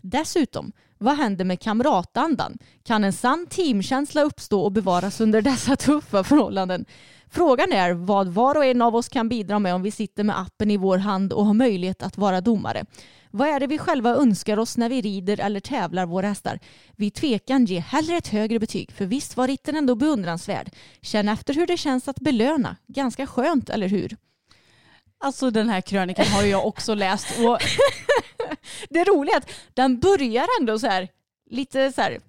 Dessutom, vad händer med kamratandan? Kan en sann teamkänsla uppstå och bevaras under dessa tuffa förhållanden? Frågan är vad var och en av oss kan bidra med om vi sitter med appen i vår hand och har möjlighet att vara domare. Vad är det vi själva önskar oss när vi rider eller tävlar våra hästar? Vi tvekan ge hellre ett högre betyg, för visst var ritten ändå beundransvärd. Känn efter hur det känns att belöna. Ganska skönt, eller hur? Alltså den här krönikan har jag också läst och det roliga är att den börjar ändå så här lite så här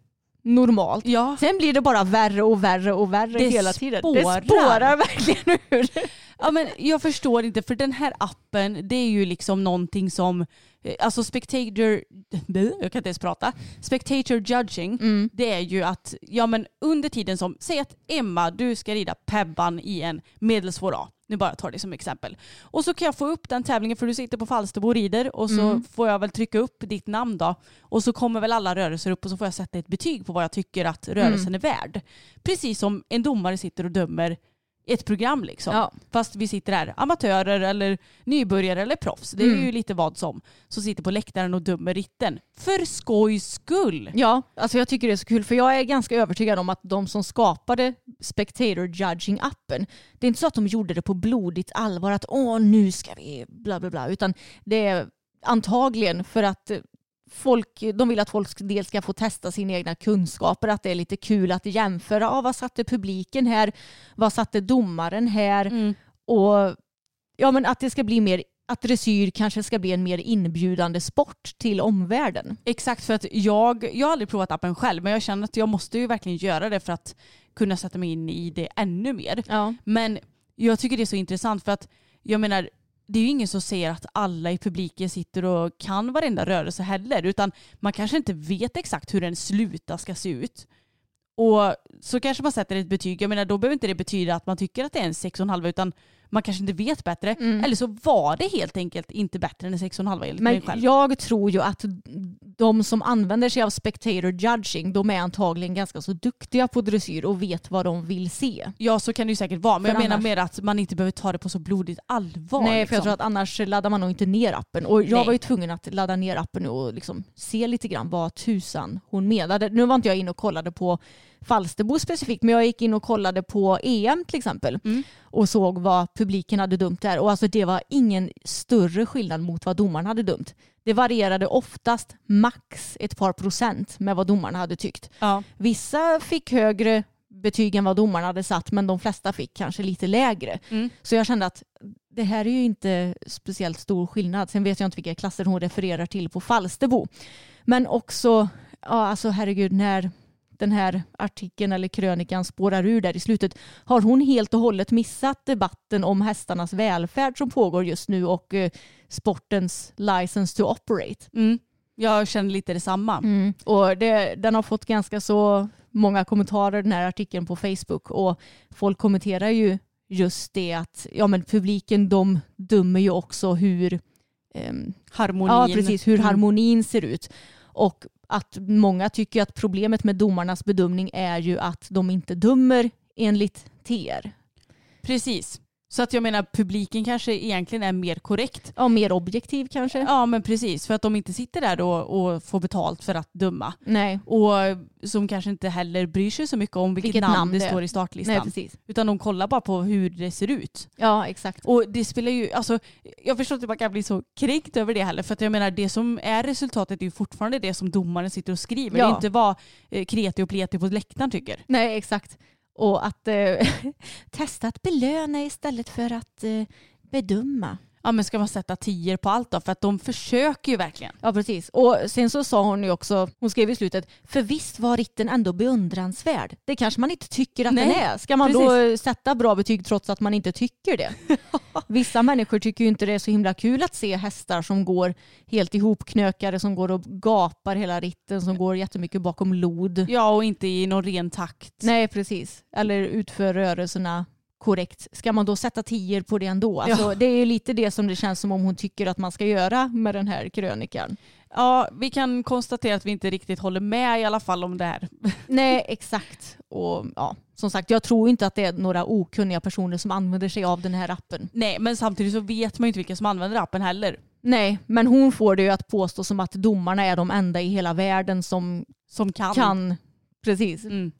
normalt. ja, Sen blir det bara värre och värre och värre Det hela tiden. spårar. Det spårar verkligen ur. Ja men jag förstår inte för den här appen det är ju liksom någonting som eh, Alltså spectator, jag kan inte ens prata. Spectator judging, Mm. det är ju att, ja men under tiden som, säg att Emma, du ska rida Pebban i en medelsvår A. Nu bara tar det som exempel. Och så kan jag få upp den tävlingen för du sitter på Falsterbo och rider och så Mm. får jag väl trycka upp ditt namn då. Och så kommer väl alla rörelser upp och så får jag sätta ett betyg på vad jag tycker att rörelsen Mm. är värd. Precis som en domare sitter och dömer ett program liksom. Ja. Fast vi sitter här, amatörer eller nybörjare eller proffs. Det är Mm. ju lite vad som. Som sitter på läktaren och dömer ritten. För skojs skull! Ja, alltså jag tycker det är så kul för jag är ganska övertygad om att de som skapade Spectator Judging-appen, det är inte så att de gjorde det på blodigt allvar att åh nu ska vi bla bla bla, utan det är antagligen för att folk, de vill att folk dels ska få testa sina egna kunskaper, att det är lite kul att jämföra, ah, vad satte publiken här, vad satte domaren här Mm. och ja, men att det ska bli mer att dressyr kanske ska bli en mer inbjudande sport till omvärlden. Exakt för att jag, jag har aldrig provat appen själv men jag känner att jag måste ju verkligen göra det för att kunna sätta mig in i det ännu mer. Ja. Men jag tycker det är så intressant för att jag menar det är ju ingen som säger att alla i publiken sitter och kan varenda rörelse heller utan man kanske inte vet exakt hur en sluta ska se ut. Och så kanske man sätter ett betyg, jag menar då behöver inte det betyda att man tycker att det är en 6,5 utan man kanske inte vet bättre. Mm. Eller så var det helt enkelt inte bättre än en 6,5 enligt mig Men själv. jag tror ju att de som använder sig av spectator judging, de är antagligen ganska så duktiga på dressyr och vet vad de vill se. Ja så kan det ju säkert vara men För jag menar annars- mer att man inte behöver ta det på så blodigt allvar. Nej, för jag liksom. tror att annars laddar man nog inte ner appen. Och jag Nej. var ju tvungen att ladda ner appen och liksom se lite grann vad tusan hon menade. Nu var inte jag inne och kollade på Falsterbo specifikt, men jag gick in och kollade på EM till exempel Mm. och såg vad publiken hade dömt där. Och alltså det var ingen större skillnad mot vad domaren hade dömt. Det varierade oftast max ett par procent med vad domarna hade tyckt. Ja. Vissa fick högre betyg än vad domarna hade satt men de flesta fick kanske lite lägre. Mm. Så jag kände att det här är ju inte speciellt stor skillnad. Sen vet jag inte vilka klasser hon refererar till på Falsterbo. Men också, ja alltså herregud, när den här artikeln eller krönikan spårar ur där i slutet har hon helt och hållet missat debatten om hästarnas välfärd som pågår just nu och eh, sportens license to operate. Mm. Jag känner lite detsamma. Mm. Och det, den har fått ganska så många kommentarer den här artikeln på Facebook och folk kommenterar ju just det att ja, men publiken de dömer ju också hur ehm, Harmonin. Ja, precis. Hur Mm. harmonin ser ut. Och att många tycker att problemet med domarnas bedömning är ju att de inte dömer enligt TR. Precis. Så att jag menar publiken kanske egentligen är mer korrekt. Ja, mer objektiv kanske? Ja men precis, för att de inte sitter där då och får betalt för att döma. Nej. Och som kanske inte heller bryr sig så mycket om vilket, Vilket namn, namn det står i startlistan. Nej, precis. Utan de kollar bara på hur det ser ut. Ja, exakt. Och det spelar ju, alltså jag förstår inte att man kan bli så kränkt över det heller. För att jag menar det som är resultatet är ju fortfarande det som domaren sitter och skriver. Ja. Det är inte vad eh, kreti och pleti på läktaren tycker. Nej, exakt. Och att eh, testa att belöna istället för att eh, bedöma. Ja men ska man sätta tior på allt då? För att de försöker ju verkligen. Ja, precis. Och sen så sa hon ju också, hon skrev i slutet, för visst var ritten ändå beundransvärd. Det kanske man inte tycker att Nej, den är. Ska man då eh, sätta bra betyg trots att man inte tycker det? Vissa människor tycker ju inte det är så himla kul att se hästar som går helt ihopknökade, som går och gapar hela ritten, som går jättemycket bakom lod. Ja och inte i någon ren takt. Nej, precis. Eller utför rörelserna korrekt. Ska man då sätta tior på det ändå? Alltså, Ja. Det är ju lite det som det känns som om hon tycker att man ska göra med den här krönikan. Ja vi kan konstatera att vi inte riktigt håller med i alla fall om det här. Nej, exakt. Och ja, som sagt, jag tror inte att det är några okunniga personer som använder sig av den här appen. Nej men samtidigt så vet man ju inte vilka som använder appen heller. Nej, men hon får det ju att påstå som att domarna är de enda i hela världen som Som kan. kan. Precis. Mm.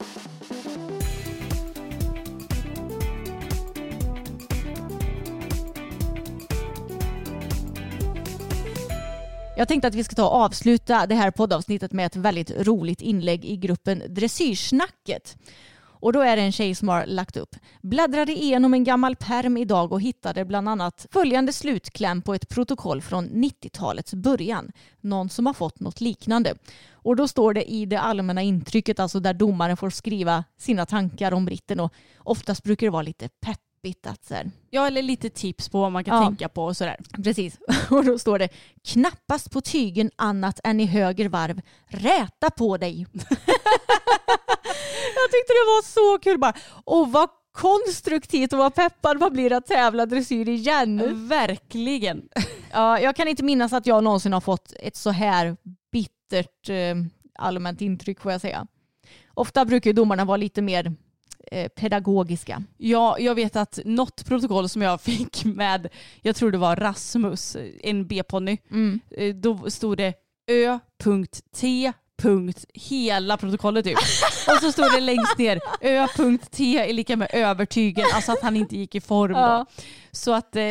Jag tänkte att vi ska ta och avsluta det här poddavsnittet med ett väldigt roligt inlägg i gruppen Dressyrsnacket. Och då är det en tjej som har lagt upp. Bläddrade igenom en gammal perm idag och hittade bland annat följande slutkläm på ett protokoll från 90-talets början. Någon som har fått något liknande. Och då står det i det allmänna intrycket, alltså där domaren får skriva sina tankar om britten och oftast brukar det vara lite peppigt att så här, Ja eller lite tips på vad man kan Ja. tänka på och sådär. Precis. Och då står det knappast på tygen annat än i höger varv. Räta på dig. Jag tyckte det var så kul bara. Och vad konstruktivt och vad peppad man blir att tävla dressyr igen. Verkligen. Ja, jag kan inte minnas att jag någonsin har fått ett så här bittert eh, allmänt intryck får jag säga. Ofta brukar domarna vara lite mer pedagogiska. Ja, jag vet att något protokoll som jag fick med, jag tror det var Rasmus, en B-ponny, Mm. eh, då stod det Ö.T. Punkt, hela protokollet typ. Och så stod det längst ner Ö.T är lika med övertygen, alltså att han inte gick i form. Ja. Då. Så att eh,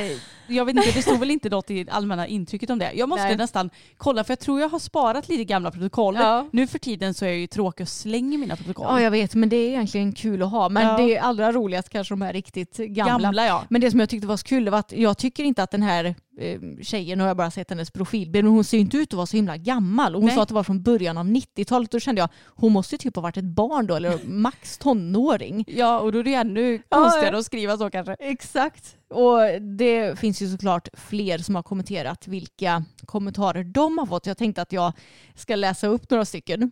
jag vet inte, det stod väl inte något i allmänna intrycket om det. Jag måste Nej. nästan kolla för jag tror jag har sparat lite gamla protokoll. Ja. Nu för tiden så är jag ju tråkig och slänger mina protokoll. Ja, jag vet, men det är egentligen kul att ha. Men Ja. det är allra roligast kanske de här riktigt gamla. gamla ja. Men det som jag tyckte var så kul var att jag tycker inte att den här eh, tjejen, nu har jag bara sett hennes profilbild, men hon ser inte ut att vara så himla gammal. Och hon Nej. sa att det var från början av 90-talet. Då kände jag, hon måste ju typ ha varit ett barn då, eller max tonåring. Ja, och då är det ännu konstigare ja. att skriva så kanske. Exakt. Och det finns ju såklart fler som har kommenterat vilka kommentarer de har fått. Jag tänkte att jag ska läsa upp några stycken.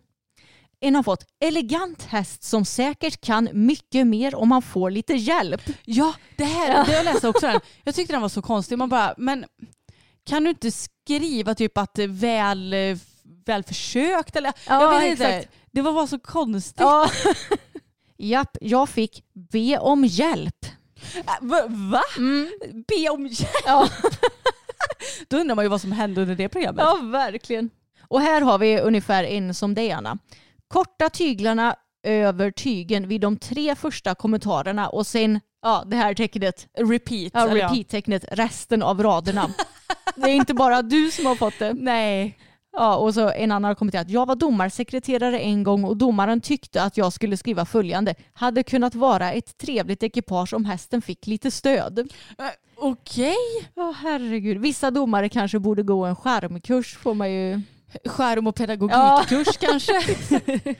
En har fått elegant häst som säkert kan mycket mer om man får lite hjälp. Ja, det här, det jag läste också den. Jag tyckte den var så konstig. Man bara, men kan du inte skriva typ att väl, väl försökt eller? Ja, jag vet inte. exakt. Det var bara så konstigt. Ja. Japp, jag fick be om hjälp. Äh, Va? va? Be om hjälp? Ja. Då undrar man ju vad som hände under det programmet. Ja, verkligen. Och här har vi ungefär en som det Anna. Korta tyglarna över tygen vid de tre första kommentarerna och sen ja, det här tecknet, Repeat. ja, repeat-tecknet, resten av raderna. det är inte bara du som har fått det. Nej. Ja, och så en annan har kommenterat. Jag var domarsekreterare en gång och domaren tyckte att jag skulle skriva följande. Hade kunnat vara ett trevligt ekipage om hästen fick lite stöd. Äh, Okej. Ja, herregud. Vissa domare kanske borde gå en skärmkurs får man ju. Skärm och pedagogikkurs kanske.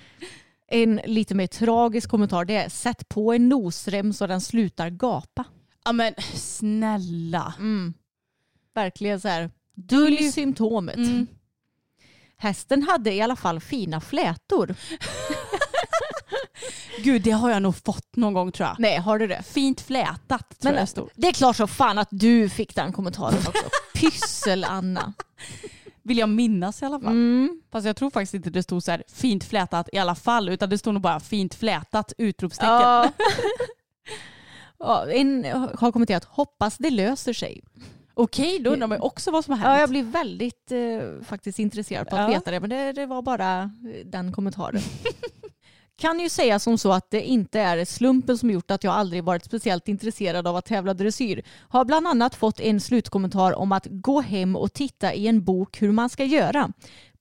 En lite mer tragisk kommentar det är sätt på en nosrem så den slutar gapa. Ja men snälla. Mm. Verkligen så här. Dölj symptomet. Mm. Hästen hade i alla fall fina flätor. Gud, det har jag nog fått någon gång tror jag. Nej, har du det? Fint flätat tror Men jag det stod. det är klart så fan att du fick den kommentaren också. Pyssel-Anna. Vill jag minnas i alla fall. Mm. Fast jag tror faktiskt inte det stod så här fint flätat i alla fall utan det stod nog bara fint flätat utropstecken. Ja. ja, en har kommenterat hoppas det löser sig. Okej, då undrar man ju också vad som har Ja, hänt. jag blir väldigt eh, faktiskt intresserad på att Ja. veta det men det, det var bara eh, den kommentaren. kan ju säga som så att det inte är slumpen som gjort att jag aldrig varit speciellt intresserad av att tävla dressyr. Har bland annat fått en slutkommentar om att gå hem och titta i en bok hur man ska göra.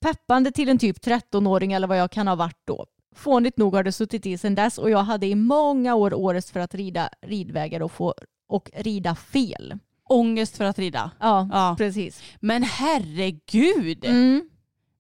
Peppande till en typ 13-åring eller vad jag kan ha varit då. Fånigt nog har det suttit i sedan dess och jag hade i många år årest för att rida ridvägar och, få, och rida fel. Ångest för att rida. Ja, Ja. precis. Men herregud! Mm.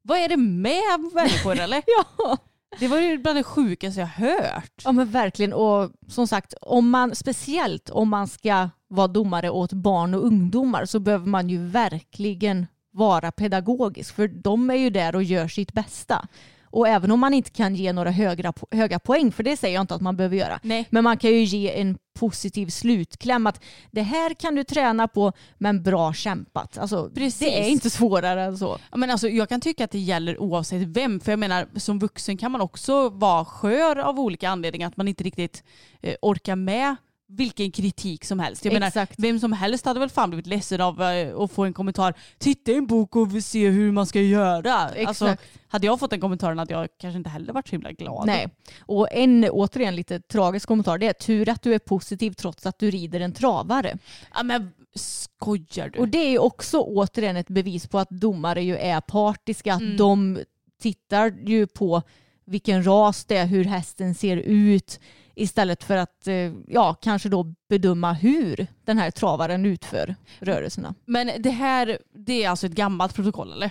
Vad är det med människor eller? Ja. Det var ju bland det sjukaste jag hört. Ja men verkligen och som sagt om man speciellt om man ska vara domare åt barn och ungdomar så behöver man ju verkligen vara pedagogisk för de är ju där och gör sitt bästa. Och även om man inte kan ge några högra, höga poäng, för det säger jag inte att man behöver göra, Nej. men man kan ju ge en positiv slutkläm att det här kan du träna på men bra kämpat. Alltså, Precis. Det är inte svårare än så. Ja, Men alltså, jag kan tycka att det gäller oavsett vem. För jag menar som vuxen kan man också vara skör av olika anledningar. Att man inte riktigt eh, orkar med vilken kritik som helst. Jag menar, vem som helst hade väl fan blivit ledsen av eh, att få en kommentar. Titta i en bok och se hur man ska göra. Alltså, hade jag fått den kommentaren hade jag kanske inte heller varit så himla glad. Nej. Och en återigen lite tragisk kommentar det är tur att du är positiv trots att du rider en travare. Ja, men skojar du? Och det är också återigen ett bevis på att domare ju är partiska. Att Mm. de tittar ju på vilken ras det är, hur hästen ser ut istället för att eh, ja, kanske då bedöma hur den här travaren utför rörelserna. Men det här det är alltså ett gammalt protokoll eller?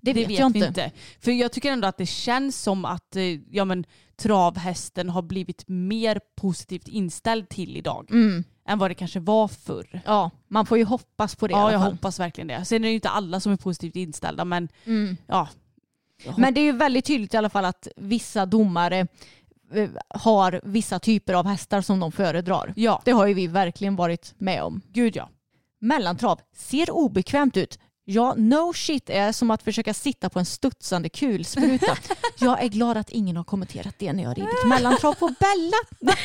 Det vet, jag vi inte. inte. För jag tycker ändå att det känns som att eh, ja, men, travhästen har blivit mer positivt inställd till idag Mm. än vad det kanske var förr. Ja, man får ju hoppas på det Ja, jag hoppas verkligen det. Sen är det ju inte alla som är positivt inställda men Mm. ja. Jag Men det är ju väldigt tydligt i alla fall att vissa domare har vissa typer av hästar som de föredrar. Ja, Det har ju vi verkligen varit med om. gud ja. Mellantrav ser obekvämt ut. Ja, no shit är som att försöka sitta på en studsande kulspruta. Jag är glad att ingen har kommenterat det när jag ridit mellantrav på Bella.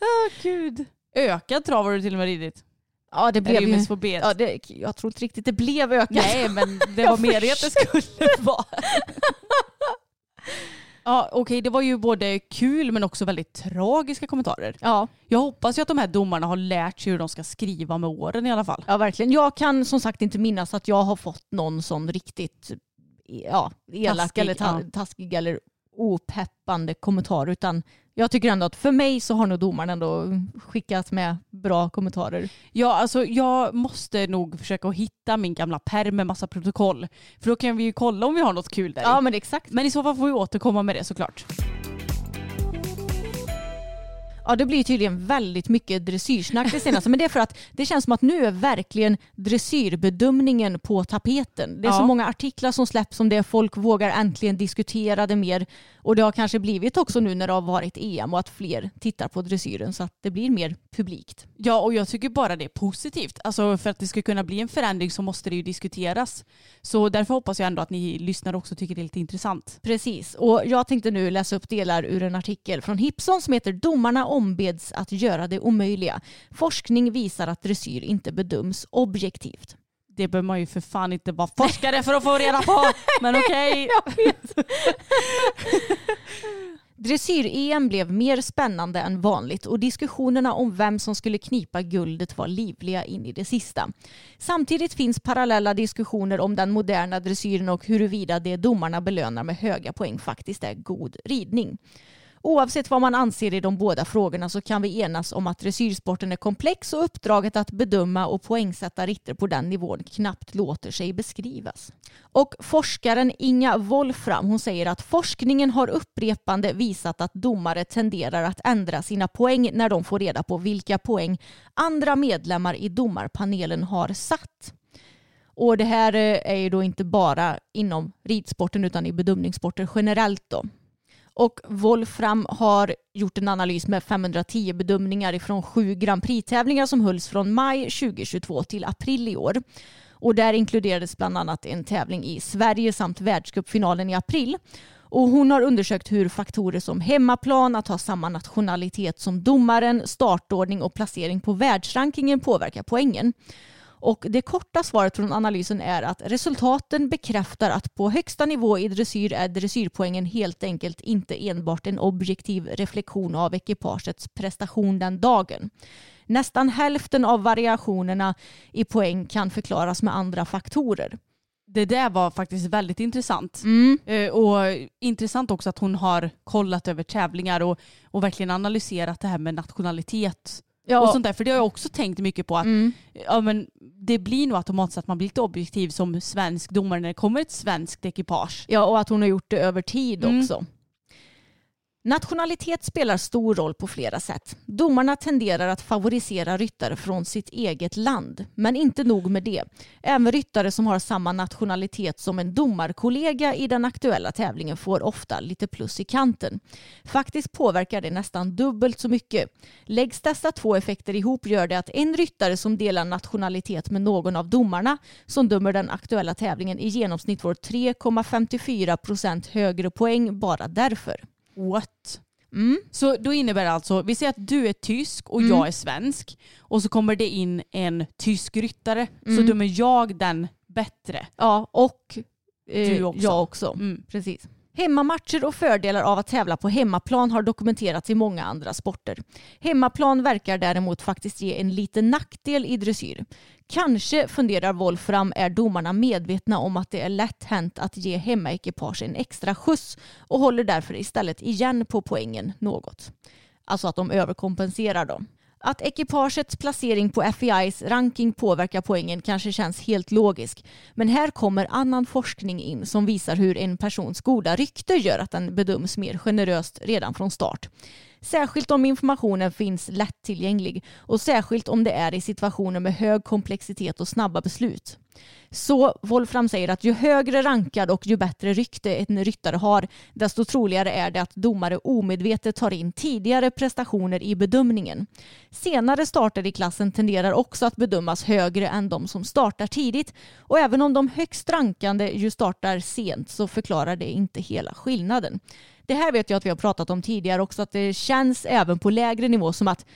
Oh, gud. Ökad trav har du till och med ridit. Ja, det blev ju. Ja, det, jag tror inte riktigt det blev ökat. Nej, men det var meningen att det skulle vara. Ja, okej, det var ju både kul men också väldigt tragiska kommentarer. Ja, Jag hoppas ju att de här domarna har lärt sig hur de ska skriva med åren i alla fall. ja, verkligen. Jag kan som sagt inte minnas att jag har fått någon sån riktigt ja, elak Taskig, eller ta- taskig eller opeppande kommentar utan jag tycker ändå att för mig så har nog domaren ändå skickat med bra kommentarer. Ja, alltså jag måste nog försöka hitta min gamla pärm med massa protokoll. För då kan vi ju kolla om vi har något kul där Ja men exakt. Men i så fall får vi återkomma med det såklart. Ja det blir tydligen väldigt mycket dressyrsnack det senaste. Men det är för att det känns som att nu är verkligen dressyrbedömningen på tapeten. Det är så Ja. många artiklar som släpps om det. Folk vågar äntligen diskutera det mer. Och det har kanske blivit också nu när det har varit EM och att fler tittar på dressyren så att det blir mer publikt. Ja, och jag tycker bara det är positivt. Alltså för att det ska kunna bli en förändring så måste det ju diskuteras. Så därför hoppas jag ändå att ni lyssnare också tycker det är lite intressant. Precis, och jag tänkte nu läsa upp delar ur en artikel från Hipson som heter Domarna ombeds att göra det omöjliga. Forskning visar att dressyr inte bedöms objektivt. Det behöver man ju för fan inte vara forskare för att få reda på. Men okej. Dressyr-EM blev mer spännande än vanligt och diskussionerna om vem som skulle knipa guldet var livliga in i det sista. Samtidigt finns parallella diskussioner om den moderna dressyren och huruvida det domarna belönar med höga poäng faktiskt är god ridning. Oavsett vad man anser i de båda frågorna så kan vi enas om att dressyrsporten är komplex och uppdraget att bedöma och poängsätta ritter på den nivån knappt låter sig beskrivas. Och forskaren Inga Wolfram hon säger att forskningen har upprepande visat att domare tenderar att ändra sina poäng när de får reda på vilka poäng andra medlemmar i domarpanelen har satt. Och det här eh, är ju då inte bara inom ridsporten utan i bedömningssporter generellt då. Och Wolfram har gjort en analys med 510 bedömningar ifrån sju Grand Prix-tävlingar som hölls från maj 2022 till april i år. Och där inkluderades bland annat en tävling i Sverige samt världscupfinalen i april. Och hon har undersökt hur faktorer som hemmaplan, att ha samma nationalitet som domaren, startordning och placering på världsrankingen påverkar poängen. Och det korta svaret från analysen är att resultaten bekräftar att på högsta nivå i dressyr är dressyrpoängen helt enkelt inte enbart en objektiv reflektion av ekipagets prestation den dagen. Nästan hälften av variationerna i poäng kan förklaras med andra faktorer. Det där var faktiskt väldigt intressant. Mm. Eh, Och intressant också att hon har kollat över tävlingar och, och verkligen analyserat det här med nationalitet Ja, och sånt där. För det har jag också tänkt mycket på att mm. ja, men det blir nog automatiskt att man blir lite objektiv som svensk domare när det kommer ett svenskt ekipage. ja, och att hon har gjort det över tid Mm. också. Nationalitet spelar stor roll på flera sätt. Domarna tenderar att favorisera ryttare från sitt eget land. Men inte nog med det. Även ryttare som har samma nationalitet som en domarkollega i den aktuella tävlingen får ofta lite plus i kanten. Faktiskt påverkar det nästan dubbelt så mycket. Läggs dessa två effekter ihop gör det att en ryttare som delar nationalitet med någon av domarna som dömer den aktuella tävlingen i genomsnitt får 3,54 procent högre poäng bara därför. What? Mm. Så då innebär det alltså, vi säger att du är tysk och Mm. jag är svensk och så kommer det in en tysk ryttare så Mm. dömer jag den bättre. Ja, och eh, Du också. jag också. Mm. Precis. Hemmamatcher och fördelar av att tävla på hemmaplan har dokumenterats i många andra sporter. Hemmaplan verkar däremot faktiskt ge en liten nackdel i dressyr. Kanske, funderar Wolfram, är domarna medvetna om att det är lätt hänt att ge hemmaekipage en extra skjuts och håller därför istället igen på poängen något. Alltså att de överkompenserar dem. Att ekipagets placering på FEIs ranking påverkar poängen kanske känns helt logisk. Men här kommer annan forskning in som visar hur en persons goda rykte gör att den bedöms mer generöst redan från start. Särskilt om informationen finns lättillgänglig och särskilt om det är i situationer med hög komplexitet och snabba beslut. Så Wolfram säger att ju högre rankad och ju bättre rykte en ryttare har, desto troligare är det att domare omedvetet tar in tidigare prestationer i bedömningen. Senare starter i klassen tenderar också att bedömas högre än de som startar tidigt och även om de högst rankande ju startar sent så förklarar det inte hela skillnaden. Det här vet jag att vi har pratat om tidigare också att det känns även på lägre nivå som att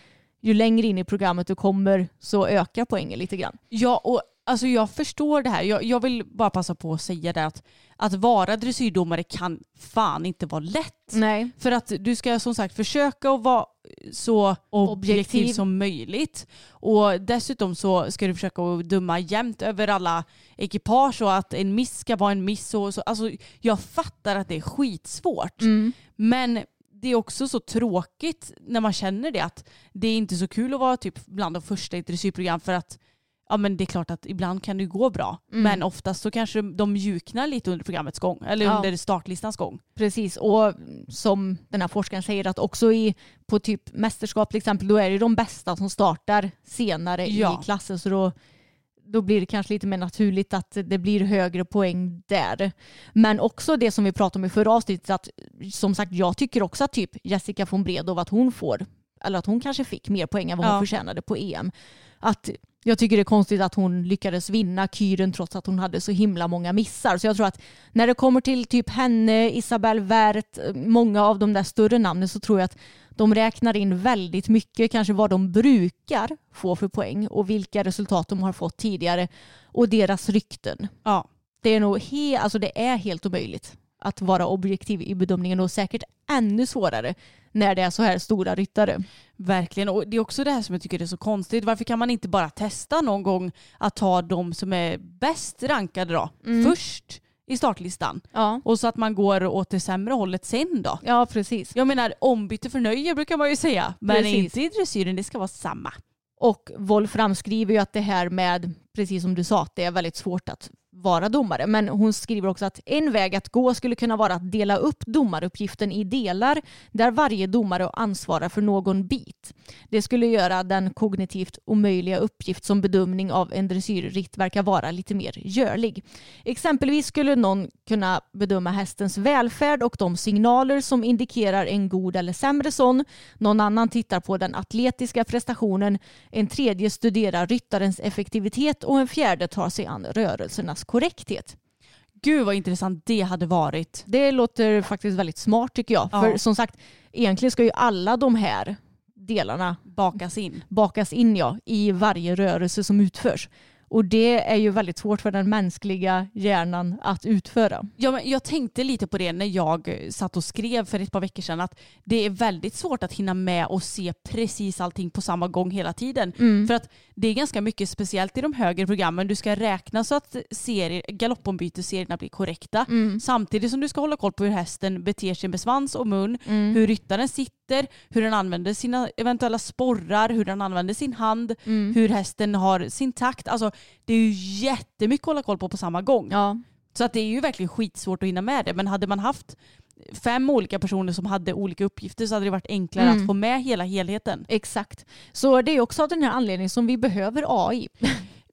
ju längre in i programmet du kommer så ökar poängen lite grann. Ja, och alltså jag förstår det här. Jag, jag vill bara passa på att säga det att att vara dressyrdomare kan fan inte vara lätt. Nej. För att du ska som sagt försöka att vara så objektiv, Objektiv. som möjligt. Och dessutom så ska du försöka att döma jämnt över alla ekipage och att en miss ska vara en miss. Och så. Alltså, jag fattar att det är skitsvårt. Mm. Men det är också så tråkigt när man känner det att det är inte så kul att vara typ bland de första i ett dressyrprogram för att ja men det är klart att ibland kan det gå bra. Mm. Men oftast så kanske de mjuknar lite under programmets gång eller Ja. under startlistans gång. Precis, och som den här forskaren säger att också i, på typ mästerskap till exempel, då är det de bästa som startar senare Ja. i klassen. Så då, då blir det kanske lite mer naturligt att det blir högre poäng där. Men också det som vi pratade om i förra avsnittet, att som sagt jag tycker också att typ Jessica von Bredow att hon får, eller att hon kanske fick mer poäng än vad hon Ja. förtjänade på EM. Att jag tycker det är konstigt att hon lyckades vinna kyren trots att hon hade så himla många missar. Så jag tror att när det kommer till typ henne, Isabelle Wert, många av de där större namnen så tror jag att de räknar in väldigt mycket, kanske vad de brukar få för poäng och vilka resultat de har fått tidigare och deras rykten. Ja. Det är nog he- alltså det är helt omöjligt att vara objektiv i bedömningen och säkert ännu svårare när det är så här stora ryttare. Verkligen. Och det är också det här som jag tycker är så konstigt. Varför kan man inte bara testa någon gång att ta de som är bäst rankade då Mm. först i startlistan? Ja, Och så att man går åt det sämre hållet sen då? ja precis. Jag menar ombyte för nöje brukar man ju säga. Men Precis. inte i dressyren, det ska vara samma. Och Wolf framskriver ju att det här med, precis som du sa, att det är väldigt svårt att vara domare. Men hon skriver också att en väg att gå skulle kunna vara att dela upp domaruppgiften i delar där varje domare ansvarar för någon bit. Det skulle göra den kognitivt omöjliga uppgift som bedömning av en dressyrritt verkar vara lite mer görlig. Exempelvis skulle någon kunna bedöma hästens välfärd och de signaler som indikerar en god eller sämre sån. Någon annan tittar på den atletiska prestationen, en tredje studerar ryttarens effektivitet och en fjärde tar sig an rörelsernas korrekthet. Gud vad intressant det hade varit. Det låter faktiskt väldigt smart tycker jag. Ja. För som sagt, egentligen ska ju alla de här delarna Bakas in. bakas in ja, i varje rörelse som utförs. Och det är ju väldigt svårt för den mänskliga hjärnan att utföra. Ja, men jag tänkte lite på det när jag satt och skrev för ett par veckor sedan att det är väldigt svårt att hinna med och se precis allting på samma gång hela tiden. För att det är ganska mycket speciellt i de högre programmen. Du ska räkna så att serier, galoppombytesserierna blir korrekta samtidigt som du ska hålla koll på hur hästen beter sig med svans och mun, hur ryttaren sitter, hur den använder sina eventuella sporrar, hur den använder sin hand, hur hästen har sin takt. Alltså det är ju jättemycket att hålla koll på på samma gång. Ja, Så att det är ju verkligen skitsvårt att hinna med det. Men hade man haft fem olika personer som hade olika uppgifter så hade det varit enklare Mm. att få med hela helheten. exakt. Så det är också av den här anledningen som vi behöver AI.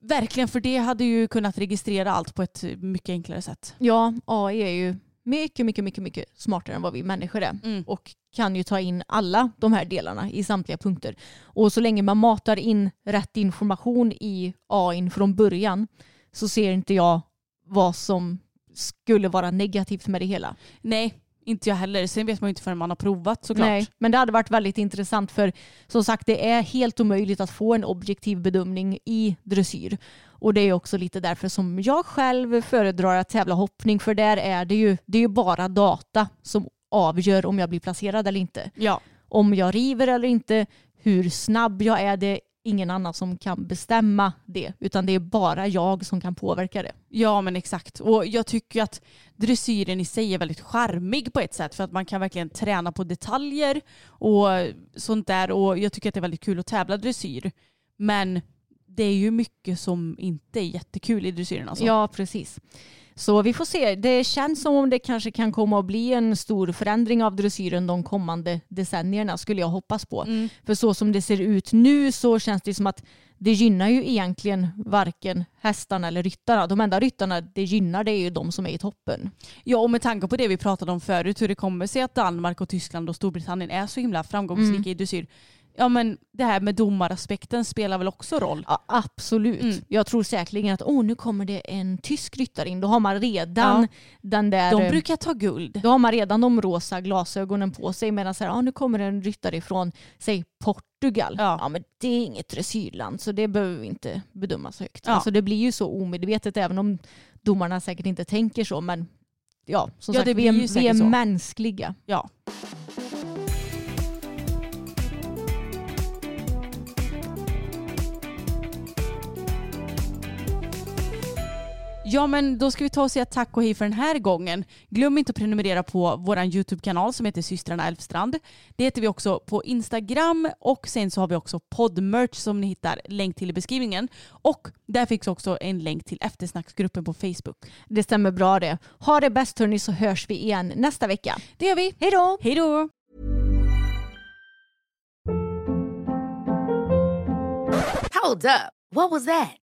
Verkligen, för det hade ju kunnat registrera allt på ett mycket enklare sätt. Ja, AI är ju mycket, mycket, mycket, mycket smartare än vad vi människor är. Mm. Och kan ju ta in alla de här delarna i samtliga punkter. Och så länge man matar in rätt information i AI från början så ser inte jag vad som skulle vara negativt med det hela. Nej, inte jag heller. Sen vet man ju inte förrän man har provat såklart. Nej, men det hade varit väldigt intressant för som sagt det är helt omöjligt att få en objektiv bedömning i dressyr. Och det är också lite därför som jag själv föredrar att tävla hoppning för där är det ju, det är ju bara data som avgör om jag blir placerad eller inte. Ja, Om jag river eller inte, hur snabb jag är, det ingen annan som kan bestämma det utan det är bara jag som kan påverka det. ja, men exakt. Och jag tycker att dressyren i sig är väldigt charmig på ett sätt för att man kan verkligen träna på detaljer och sånt där. Och jag tycker att det är väldigt kul att tävla dressyr. Men det är ju mycket som inte är jättekul i dressyren. Alltså. Ja, precis. Så vi får se. Det känns som om det kanske kan komma att bli en stor förändring av dressyren de kommande decennierna skulle jag hoppas på. Mm. För så som det ser ut nu så känns det som att det gynnar ju egentligen varken hästarna eller ryttarna. De enda ryttarna det gynnar det är ju de som är i toppen. Ja, och med tanke på det vi pratade om förut, hur det kommer sig att Danmark och Tyskland och Storbritannien är så himla framgångsrika Mm. i dressyr. Ja, men det här med domaraspekten spelar väl också roll? Ja, absolut. Mm. Jag tror säkerligen att oh, nu kommer det en tysk ryttare in. Då har man redan Ja. den där... De eh, brukar ta guld. Då har man redan de rosa glasögonen på sig medan så här, ah, nu kommer en ryttare ifrån, säg Portugal. Ja. men det är inget dressyrland så det behöver vi inte bedöma så högt. Ja. Alltså det blir ju så omedvetet även om domarna säkert inte tänker så men ja, som Ja, sagt det vi är, vi är mänskliga. Ja. Ja men då ska vi ta och säga tack och hej för den här gången. Glöm inte att prenumerera på vår YouTube-kanal som heter systrarna Elfstrand. Det heter vi också på Instagram och sen så har vi också poddmerch som ni hittar länk till i beskrivningen. Och där finns också en länk till eftersnacksgruppen på Facebook. Det stämmer bra det. Ha det bäst hörni så hörs vi igen nästa vecka. Det gör vi. Hej då! Hej då! Hold up. What was that?